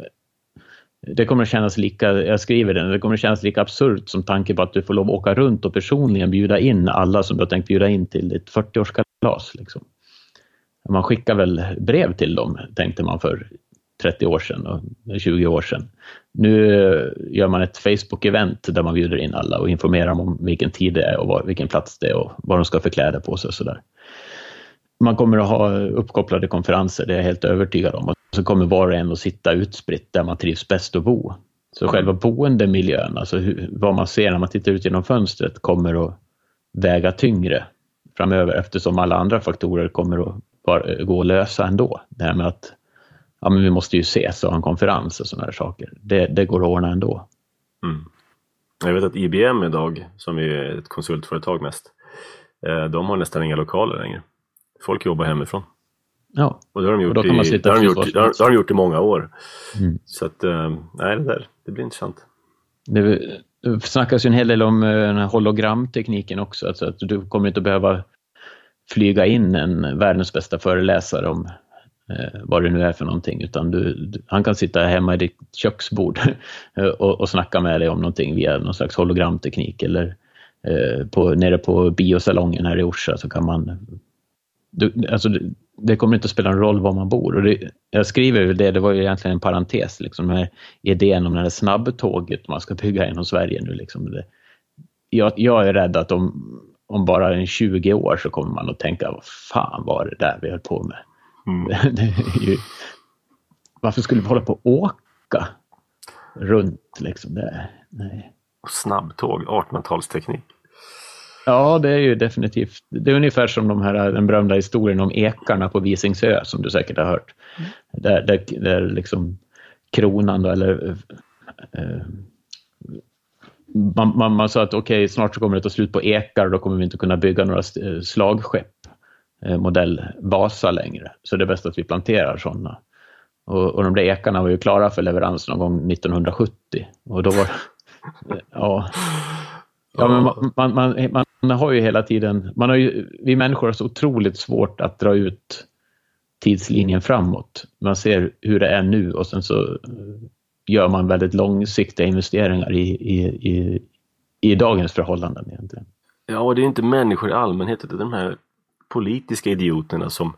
det kommer att kännas lika, jag skriver det, det kommer att kännas lika absurt som tanke på att du får lov att åka runt och personligen bjuda in alla som du har tänkt bjuda in till ditt 40-årskalas. Liksom. Man skickar väl brev till dem, tänkte man för 30 år sedan och 20 år sedan. Nu gör man ett Facebook-event där man bjuder in alla och informerar om vilken tid det är och var, vilken plats det är och vad de ska för kläder på sig och sådär. Man kommer att ha uppkopplade konferenser, det är jag helt övertygad om. Och så kommer var och en att sitta utspritt där man trivs bäst att bo. Så själva boendemiljön, alltså hur, vad man ser när man tittar ut genom fönstret kommer att väga tyngre framöver eftersom alla andra faktorer kommer att bara, gå att lösa ändå. Det här med att ja, men vi måste ju ses och ha en konferens och sådana här saker. Det, det går att ordna ändå.
Mm. Jag vet att IBM idag, som är ett konsultföretag mest, eh, de har nästan inga lokaler längre. Folk jobbar hemifrån.
Ja,
och det har de gjort, i, det har de gjort, det har de gjort i många år. Mm. Så att, eh, nej det där, det blir intressant.
Det, det snackas ju en hel del om eh, den här hologramtekniken också, alltså att du kommer inte behöva flyga in en världens bästa föreläsare om eh, vad det nu är för någonting, utan du, du, han kan sitta hemma i ditt köksbord och, och snacka med dig om någonting via någon slags hologramteknik eller eh, på, nere på biosalongen här i Orsa så kan man du, alltså, det, kommer inte att spela någon roll var man bor. Och det, jag skriver ju det, det var ju egentligen en parentes, liksom, den här idén om det här snabbtåget man ska bygga genom Sverige nu. Liksom, det, jag, jag är rädd att om, om bara en 20 år så kommer man att tänka, vad fan var det där vi höll på med? Mm. ju, varför skulle vi hålla på att åka runt liksom? Det, nej.
Snabbtåg, 1800-talsteknik.
Ja, det är ju definitivt. Det är ungefär som de här, den berömda historien om ekarna på Visingsö som du säkert har hört. Mm. Där, där, där liksom kronan då, eller eh, man, man, man, sa att okej, okay, snart så kommer det ta slut på ekar och då kommer vi inte kunna bygga några slagskepp eh, modell Vasa längre. Så det är bäst att vi planterar sådana. Och, och de där ekarna var ju klara för leverans någon gång 1970 och då var ja, Ja, men man, man, man, man, har ju hela tiden, man har ju, vi människor har så otroligt svårt att dra ut tidslinjen framåt. Man ser hur det är nu och sen så eh, gör man väldigt långsiktiga investeringar i, i, i, i dagens förhållanden egentligen.
Ja, och det är inte människor i allmänhet, utan de här politiska idioterna som,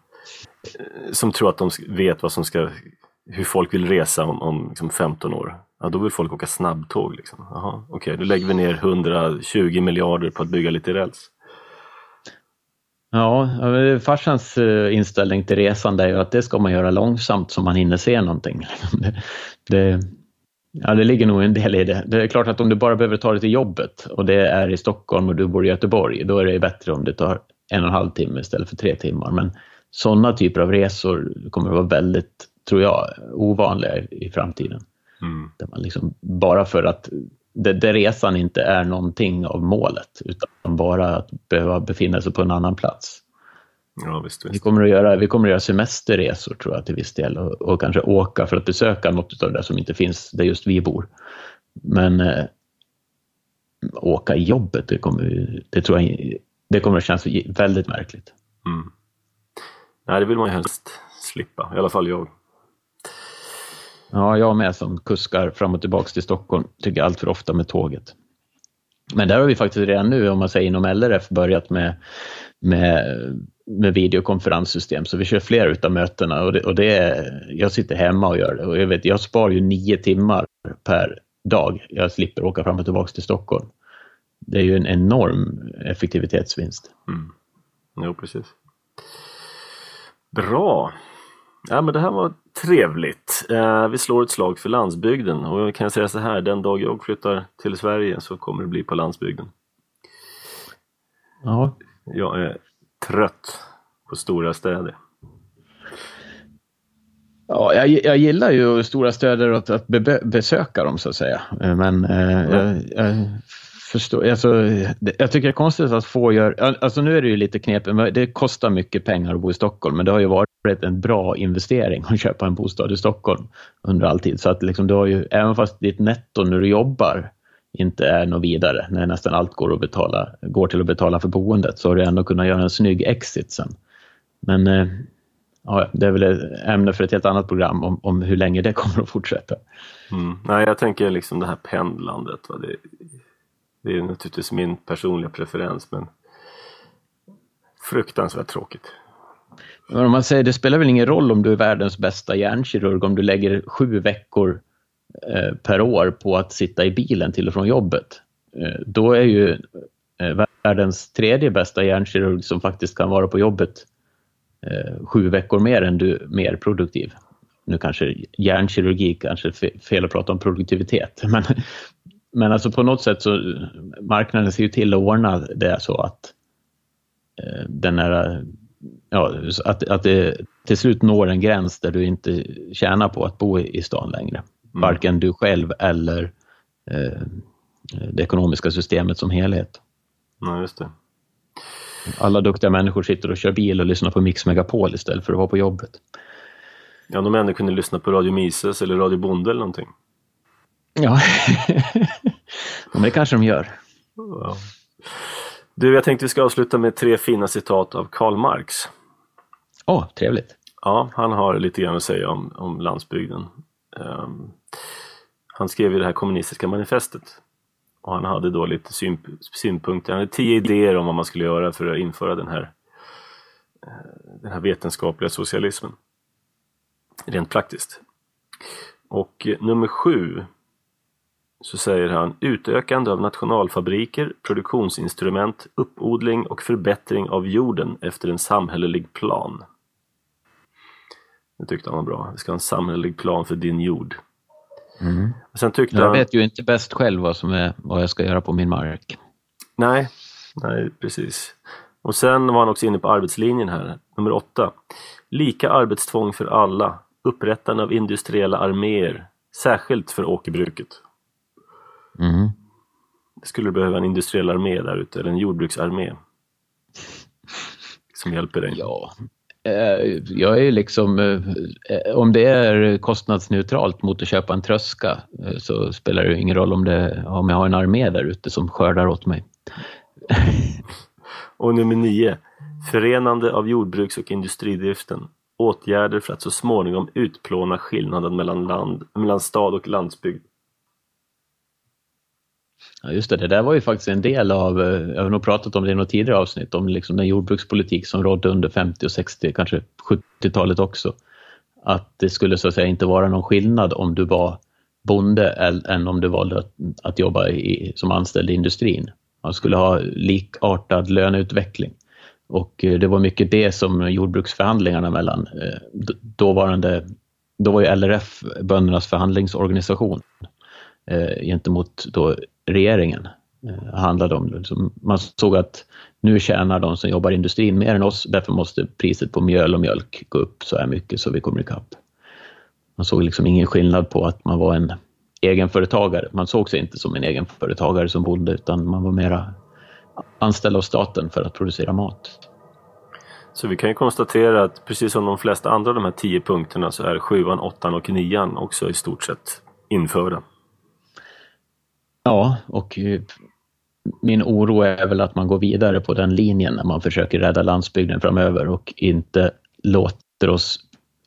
eh, som tror att de vet vad som ska, hur folk vill resa om, om liksom 15 år. Ja, då vill folk åka snabbtåg. Liksom. Jaha, okej, okay, då lägger vi ner 120 miljarder på att bygga lite räls.
Ja, farsans eh, inställning till resande är ju att det ska man göra långsamt så man hinner se någonting. Det, det, ja, det ligger nog en del i det. Det är klart att om du bara behöver ta dig till jobbet och det är i Stockholm och du bor i Göteborg, då är det bättre om det tar en och en halv timme istället för tre timmar. Men sådana typer av resor kommer att vara väldigt, tror jag, ovanliga i framtiden. Mm. Där man liksom, bara för att det, det resan inte är någonting av målet utan bara att behöva befinna sig på en annan plats.
Ja, visst, visst.
Vi, kommer att göra, vi kommer att göra semesterresor tror jag till viss del och, och kanske åka för att besöka något av det som inte finns där just vi bor. Men eh, åka i jobbet, det kommer, det tror jag, det kommer att kännas väldigt märkligt. Mm.
Nej, det vill man ju helst slippa, i alla fall jag.
Ja, jag med som kuskar fram och tillbaka till Stockholm tycker allt för ofta med tåget. Men där har vi faktiskt redan nu, om man säger inom LRF, börjat med, med, med videokonferenssystem. Så vi kör fler utav mötena och, det, och det är, jag sitter hemma och gör det. Och jag, vet, jag sparar ju nio timmar per dag. Jag slipper åka fram och tillbaka till Stockholm. Det är ju en enorm effektivitetsvinst.
Mm. Jo, precis. Bra. Ja, men det här var trevligt. Eh, vi slår ett slag för landsbygden och jag kan säga så här, den dag jag flyttar till Sverige så kommer det bli på landsbygden.
Ja.
Jag är trött på stora städer.
Ja, jag, jag gillar ju stora städer och att be, besöka dem så att säga. Men eh, jag, jag, förstår, alltså, jag tycker det är konstigt att få gör, alltså nu är det ju lite knepigt, det kostar mycket pengar att bo i Stockholm men det har ju varit en bra investering att köpa en bostad i Stockholm under all tid. Så att liksom, du har ju, även fast ditt netto när du jobbar inte är något vidare, när nästan allt går, att betala, går till att betala för boendet, så har du ändå kunnat göra en snygg exit sen. Men eh, ja, det är väl ett ämne för ett helt annat program om, om hur länge det kommer att fortsätta.
Mm. Nej, jag tänker liksom det här pendlandet. Va? Det, det är naturligtvis min personliga preferens men fruktansvärt tråkigt.
Men om man säger det spelar väl ingen roll om du är världens bästa hjärnkirurg om du lägger sju veckor eh, per år på att sitta i bilen till och från jobbet. Eh, då är ju eh, världens tredje bästa hjärnkirurg som faktiskt kan vara på jobbet eh, sju veckor mer än du mer produktiv. Nu kanske hjärnkirurgi kanske fel att prata om produktivitet, men, men alltså på något sätt så marknaden ser ju till att ordna det så att eh, den är, ja, att, att det till slut når en gräns där du inte tjänar på att bo i, i stan längre. Mm. Varken du själv eller eh, det ekonomiska systemet som helhet.
Ja, just det.
Alla duktiga människor sitter och kör bil och lyssnar på Mix Megapol istället för att vara på jobbet.
Ja, de ändå kunde lyssna på Radio Mises eller Radio Bonde eller någonting.
Ja, men det kanske de gör.
Ja. Du, jag tänkte vi ska avsluta med tre fina citat av Karl Marx.
Åh, oh, trevligt.
Ja, han har lite grann att säga om, om landsbygden. Um, han skrev ju det här kommunistiska manifestet och han hade då lite synpunkter, han hade tio idéer om vad man skulle göra för att införa den här, eh, den här vetenskapliga socialismen. Rent praktiskt. Och eh, nummer sju så säger han utökande av nationalfabriker, produktionsinstrument, uppodling och förbättring av jorden efter en samhällelig plan. Det tyckte han var bra. Vi ska ha en samhällelig plan för din jord.
Mm. Sen tyckte jag han... vet ju inte bäst själv vad, som är, vad jag ska göra på min mark.
Nej, nej precis. Och sen var han också inne på arbetslinjen här, nummer åtta. Lika arbetstvång för alla, upprättande av industriella arméer, särskilt för åkerbruket.
Mm.
Det skulle behöva en industriell armé där ute, eller en jordbruksarmé. Som hjälper dig.
Ja, Eh, jag är liksom, eh, om det är kostnadsneutralt mot att köpa en tröska eh, så spelar det ingen roll om, det, om jag har en armé där ute som skördar åt mig.
och nummer nio, förenande av jordbruks och industridriften. Åtgärder för att så småningom utplåna skillnaden mellan, land, mellan stad och landsbygd.
Ja, just det, det där var ju faktiskt en del av, eh, jag har nog pratat om det i något tidigare avsnitt, om liksom den jordbrukspolitik som rådde under 50 och 60, kanske 70-talet också. Att det skulle så att säga inte vara någon skillnad om du var bonde än om du valde att, att jobba i, som anställd i industrin. Man skulle ha likartad löneutveckling. Och eh, det var mycket det som jordbruksförhandlingarna mellan eh, dåvarande, då var ju LRF böndernas förhandlingsorganisation gentemot då regeringen eh, handlade om. Man såg att nu tjänar de som jobbar i industrin mer än oss, därför måste priset på mjöl och mjölk gå upp så här mycket så vi kommer ikapp. Man såg liksom ingen skillnad på att man var en egenföretagare. Man såg sig inte som en egenföretagare som bodde, utan man var mera anställd av staten för att producera mat.
Så vi kan ju konstatera att precis som de flesta andra av de här tio punkterna så är sjuan, åttan och nian också i stort sett införda.
Ja, och eh, min oro är väl att man går vidare på den linjen när man försöker rädda landsbygden framöver och inte låter oss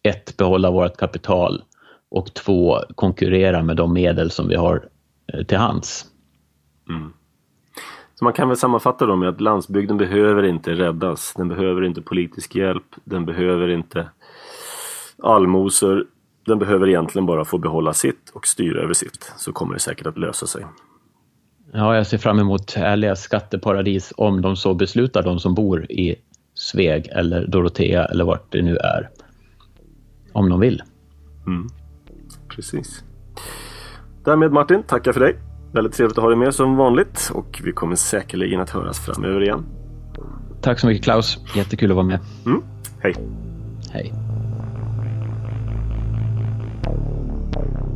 ett, behålla vårt kapital och två, konkurrera med de medel som vi har eh, till hands.
Mm. Så man kan väl sammanfatta då med att landsbygden behöver inte räddas. Den behöver inte politisk hjälp. Den behöver inte allmosor. Den behöver egentligen bara få behålla sitt och styra över sitt, så kommer det säkert att lösa sig.
Ja, jag ser fram emot ärliga skatteparadis om de så beslutar, de som bor i Sveg eller Dorotea eller vart det nu är. Om de vill.
Mm. Precis. Därmed Martin, tackar för dig. Väldigt trevligt att ha dig med som vanligt och vi kommer säkerligen att höras framöver igen.
Tack så mycket Klaus. Jättekul att vara med.
Mm. Hej.
Hej. Thank you.